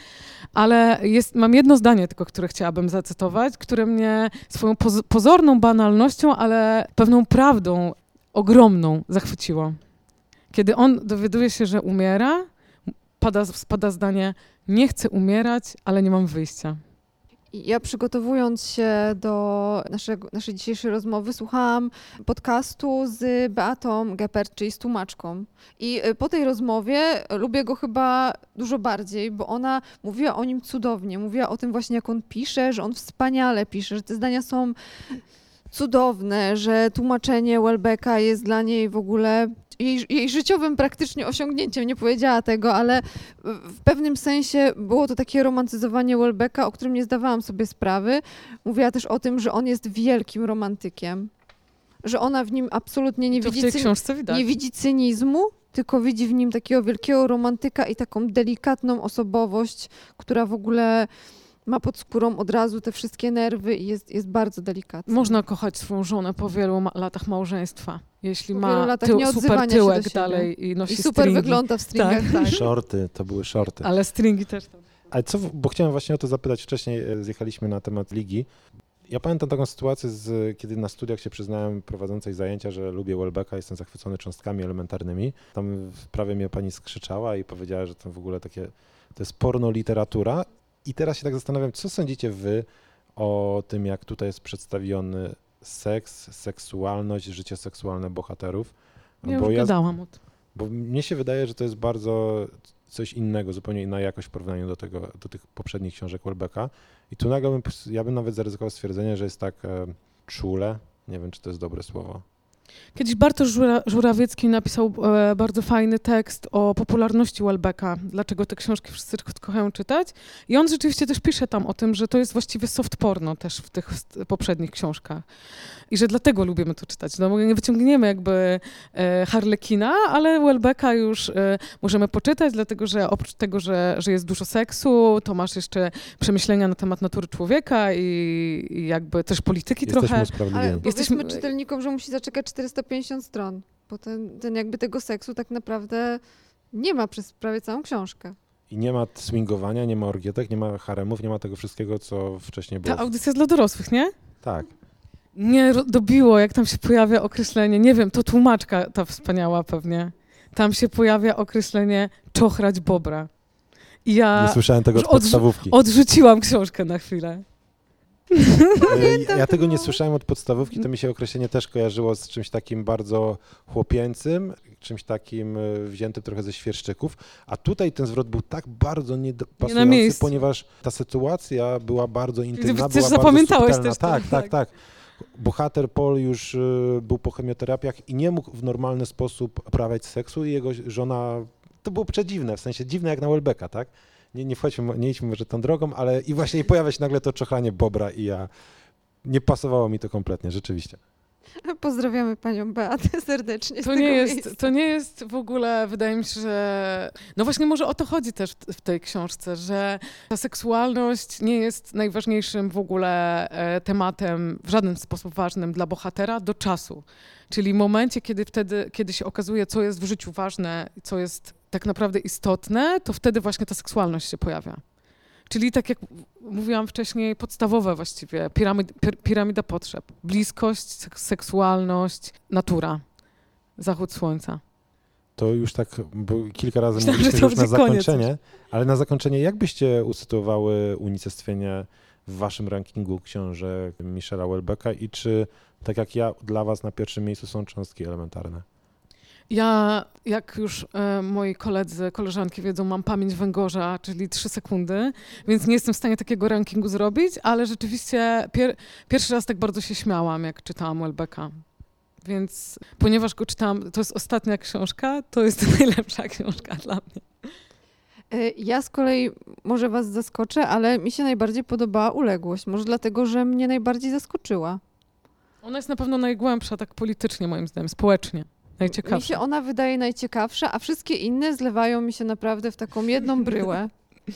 ale jest, mam jedno zdanie tylko, które chciałabym zacytować, które mnie swoją poz, pozorną banalnością, ale pewną prawdą ogromną zachwyciło. Kiedy on dowiaduje się, że umiera, pada, spada zdanie nie chcę umierać, ale nie mam wyjścia. Ja przygotowując się do naszego, naszej dzisiejszej rozmowy, słuchałam podcastu z Beatą Geppert, czyli z tłumaczką. I y, po tej rozmowie lubię go chyba dużo bardziej, bo ona mówiła o nim cudownie. Mówiła o tym właśnie, jak on pisze, że on wspaniale pisze, że te zdania są cudowne, że tłumaczenie Welbecka jest dla niej w ogóle jej, jej życiowym praktycznie osiągnięciem. Nie powiedziała tego, ale w pewnym sensie było to takie romantyzowanie Welbecka, o którym nie zdawałam sobie sprawy. Mówiła też o tym, że on jest wielkim romantykiem, że ona w nim absolutnie nie widzi, cyn- nie widzi cynizmu, tylko widzi w nim takiego wielkiego romantyka i taką delikatną osobowość, która w ogóle ma pod skórą od razu te wszystkie nerwy i jest, jest bardzo delikatna. Można kochać swoją żonę po wielu ma- latach małżeństwa, jeśli Po ma wielu latach tył, super się do tyłek dalej i nosi I super stringi. wygląda w stringach, tak. Shorty, to były shorty. Ale stringi też tam. Ale co, bo chciałem właśnie o to zapytać wcześniej, e, zjechaliśmy na temat ligi. Ja pamiętam taką sytuację, z, kiedy na studiach się przyznałem prowadzącej zajęcia, że lubię Welbecka, jestem zachwycony cząstkami elementarnymi. Tam prawie mnie pani skrzyczała i powiedziała, że to w ogóle takie, to jest porno literatura. I teraz się tak zastanawiam, co sądzicie wy o tym, jak tutaj jest przedstawiony seks, seksualność, życie seksualne bohaterów? Ja już gadałam o tym. Bo mnie się wydaje, że to jest bardzo coś innego, zupełnie inna jakość w porównaniu do, tego, do tych poprzednich książek Welbecka. I tu nagle bym, ja bym nawet zaryzykował stwierdzenie, że jest tak e, czule, nie wiem, czy to jest dobre słowo. Kiedyś Bartosz Żura, Żurawiecki napisał e, bardzo fajny tekst o popularności Welbecka, dlaczego te książki wszyscy ko- kochają czytać. I on rzeczywiście też pisze tam o tym, że to jest właściwie soft porno też w tych poprzednich książkach. I że dlatego lubimy to czytać. No, bo nie wyciągniemy jakby e, Harlekina, ale Welbecka już e, możemy poczytać, dlatego że oprócz tego, że, że jest dużo seksu, to masz jeszcze przemyślenia na temat natury człowieka i, i jakby też polityki Jesteśmy trochę. Ale Jesteśmy- czytelnikom, że musi zaczekać 450 stron, bo ten, ten jakby tego seksu tak naprawdę nie ma przez prawie całą książkę. I nie ma swingowania, nie ma orgietek, nie ma haremów, nie ma tego wszystkiego, co wcześniej było. Ta audycja jest dla dorosłych, nie? Tak. Nie dobiło, jak tam się pojawia określenie, nie wiem, to tłumaczka ta wspaniała pewnie. Tam się pojawia określenie czochrać bobra. I Nie ja słyszałem tego od podstawówki. odrzuciłam książkę na chwilę. E, (laughs) Ja tego nie słyszałem od podstawówki, to mi się określenie też kojarzyło z czymś takim bardzo chłopięcym, czymś takim e, wziętym trochę ze świerszczyków, a tutaj ten zwrot był tak bardzo niedopasujący, miejscu. ponieważ ta sytuacja była bardzo intymna, też była bardzo zapamiętałeś subtelna. też tak, tak, tak. tak. Bohater Paul już e, był po chemioterapiach i nie mógł w normalny sposób uprawiać seksu i jego żona, to było przedziwne, w sensie dziwne jak na Welbecka, tak? Nie, nie wchodźmy, nie idźmy może tą drogą, ale i właśnie pojawia się nagle to czochranie Bobra i ja, nie pasowało mi to kompletnie, rzeczywiście. Pozdrawiamy panią Beatę serdecznie. To nie, jest, miejsca. to nie jest w ogóle, wydaje mi się, że. No właśnie, może o to chodzi też w- w tej książce, że ta seksualność nie jest najważniejszym w ogóle e, tematem, w żaden sposób ważnym dla bohatera do czasu. Czyli w momencie, kiedy wtedy, kiedy się okazuje, co jest w życiu ważne, co jest tak naprawdę istotne, to wtedy właśnie ta seksualność się pojawia. Czyli tak jak mówiłam wcześniej, podstawowe właściwie, piramid, pir, piramida potrzeb. Bliskość, sek- seksualność, natura, zachód słońca. To już tak, bo kilka razy Myślałam, mówiliśmy już na koniec zakończenie, ale na zakończenie, jak byście usytuowały unicestwienie w waszym rankingu książek Michela Welbecka i czy, tak jak ja, dla was na pierwszym miejscu są cząstki elementarne? Ja, jak już e, moi koledzy, koleżanki wiedzą, mam pamięć węgorza, czyli trzy sekundy, więc nie jestem w stanie takiego rankingu zrobić, ale rzeczywiście pier, pierwszy raz tak bardzo się śmiałam, jak czytałam Welbecka. Więc ponieważ go czytałam, to jest ostatnia książka, to jest (laughs) najlepsza książka dla mnie. E, Ja z kolei może was zaskoczę, ale mi się najbardziej podobała uległość. Może dlatego, że mnie najbardziej zaskoczyła. Ona jest na pewno najgłębsza, tak politycznie moim zdaniem, społecznie. Mi Najciekawsza. się ona wydaje najciekawsza, a wszystkie inne zlewają mi się naprawdę w taką jedną bryłę.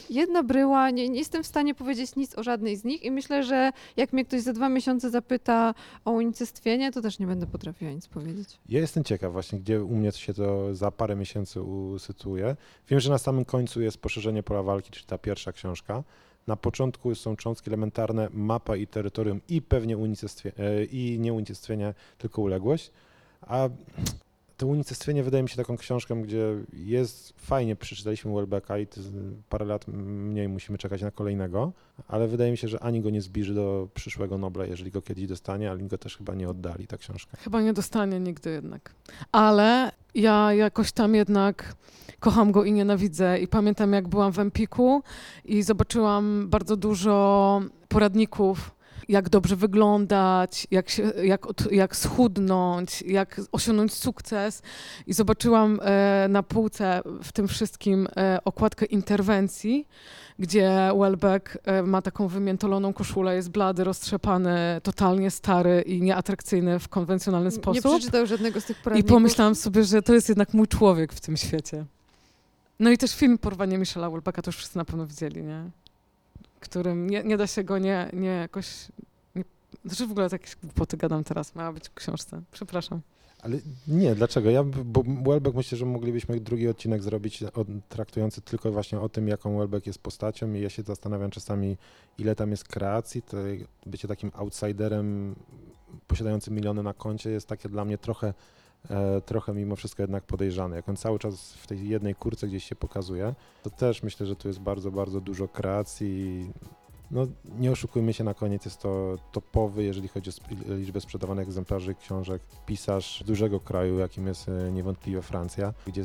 Jedna bryła, nie, nie jestem w stanie powiedzieć nic o żadnej z nich i myślę, że jak mnie ktoś za dwa miesiące zapyta o unicestwienie, to też nie będę potrafiła nic powiedzieć. Ja jestem ciekaw właśnie, gdzie u mnie się to za parę miesięcy usytuuje. Wiem, że na samym końcu jest poszerzenie pola walki, czyli ta pierwsza książka. Na początku są cząstki elementarne, mapa i terytorium i pewnie unicestwie, e, i nie unicestwienie, tylko uległość. A to unicestwienie wydaje mi się taką książką, gdzie jest fajnie, przeczytaliśmy Welbecka i parę lat mniej musimy czekać na kolejnego, ale wydaje mi się, że ani go nie zbliży do przyszłego Nobla, jeżeli go kiedyś dostanie, ale go też chyba nie oddali, ta książka. Chyba nie dostanie nigdy jednak. Ale ja jakoś tam jednak kocham go i nienawidzę. I pamiętam, jak byłam w Empiku i zobaczyłam bardzo dużo poradników, jak dobrze wyglądać, jak, się, jak, jak schudnąć, jak osiągnąć sukces. I zobaczyłam e, na półce w tym wszystkim e, okładkę interwencji, gdzie Welbeck e, ma taką wymiętoloną koszulę, jest blady, roztrzepany, totalnie stary i nieatrakcyjny w konwencjonalny Nie sposób. przeczytał żadnego z tych I poradników. pomyślałam sobie, że to jest jednak mój człowiek w tym świecie. No i też film Porwanie Michela Welbecka, to już wszyscy na pewno widzieli, nie? Którym nie, nie da się go nie, nie jakoś... Nie, znaczy w ogóle jakieś głupoty gadam teraz, miała być w książce. Przepraszam. Ale nie, dlaczego? Ja, bo Welbeck myślę, że moglibyśmy drugi odcinek zrobić traktujący tylko właśnie o tym, jaką Welbeck jest postacią i ja się zastanawiam czasami, ile tam jest kreacji, to bycie takim outsiderem posiadającym miliony na koncie jest takie dla mnie trochę, trochę mimo wszystko jednak podejrzane. Jak on cały czas w tej jednej kurce gdzieś się pokazuje, to też myślę, że tu jest bardzo, bardzo dużo kreacji. No, nie oszukujmy się, na koniec jest to topowy, jeżeli chodzi o liczbę sprzedawanych egzemplarzy książek, pisarz dużego kraju, jakim jest e, niewątpliwie Francja, gdzie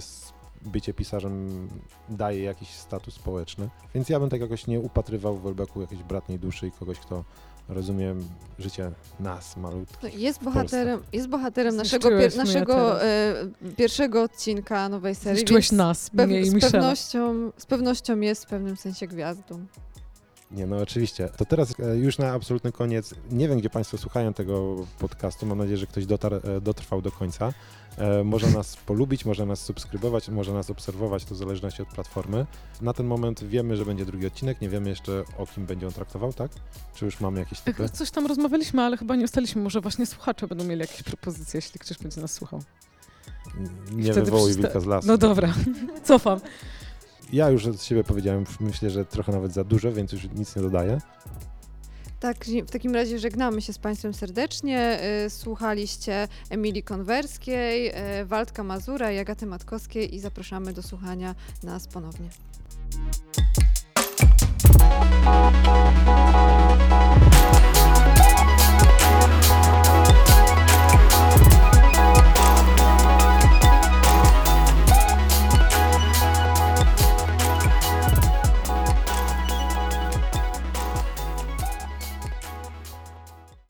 bycie pisarzem daje jakiś status społeczny. Więc ja bym tak jakoś nie upatrywał w Welbecku jakiejś bratniej duszy i kogoś, kto rozumie życie nas, malutkich. No, jest bohaterem, jest bohaterem naszego, pier, naszego e, pierwszego odcinka nowej serii. Zniszczyłeś nas, z, pew- mnie i z, pewnością, z pewnością jest w pewnym sensie gwiazdą. Nie, no oczywiście. To teraz e, już na absolutny koniec. Nie wiem, gdzie Państwo słuchają tego podcastu. Mam nadzieję, że ktoś dotarł, e, dotrwał do końca. E, Może nas polubić, może nas subskrybować, może nas obserwować, to w zależności od platformy. Na ten moment wiemy, że będzie drugi odcinek. Nie wiemy jeszcze, o kim będzie on traktował, tak? Czy już mamy jakieś typy? Coś tam rozmawialiśmy, ale chyba nie ustaliliśmy. Może właśnie słuchacze będą mieli jakieś propozycje, jeśli ktoś będzie nas słuchał. Nie Wtedy wywołuj wilka z lasu. No dobra, (laughs) cofam. Ja już od siebie powiedziałem, myślę, że trochę nawet za dużo, więc już nic nie dodaję. Tak, w takim razie żegnamy się z Państwem serdecznie. Y, Słuchaliście Emilii Konwerskiej, y, Waldka Mazura i Agaty Matkowskiej i zapraszamy do słuchania nas ponownie.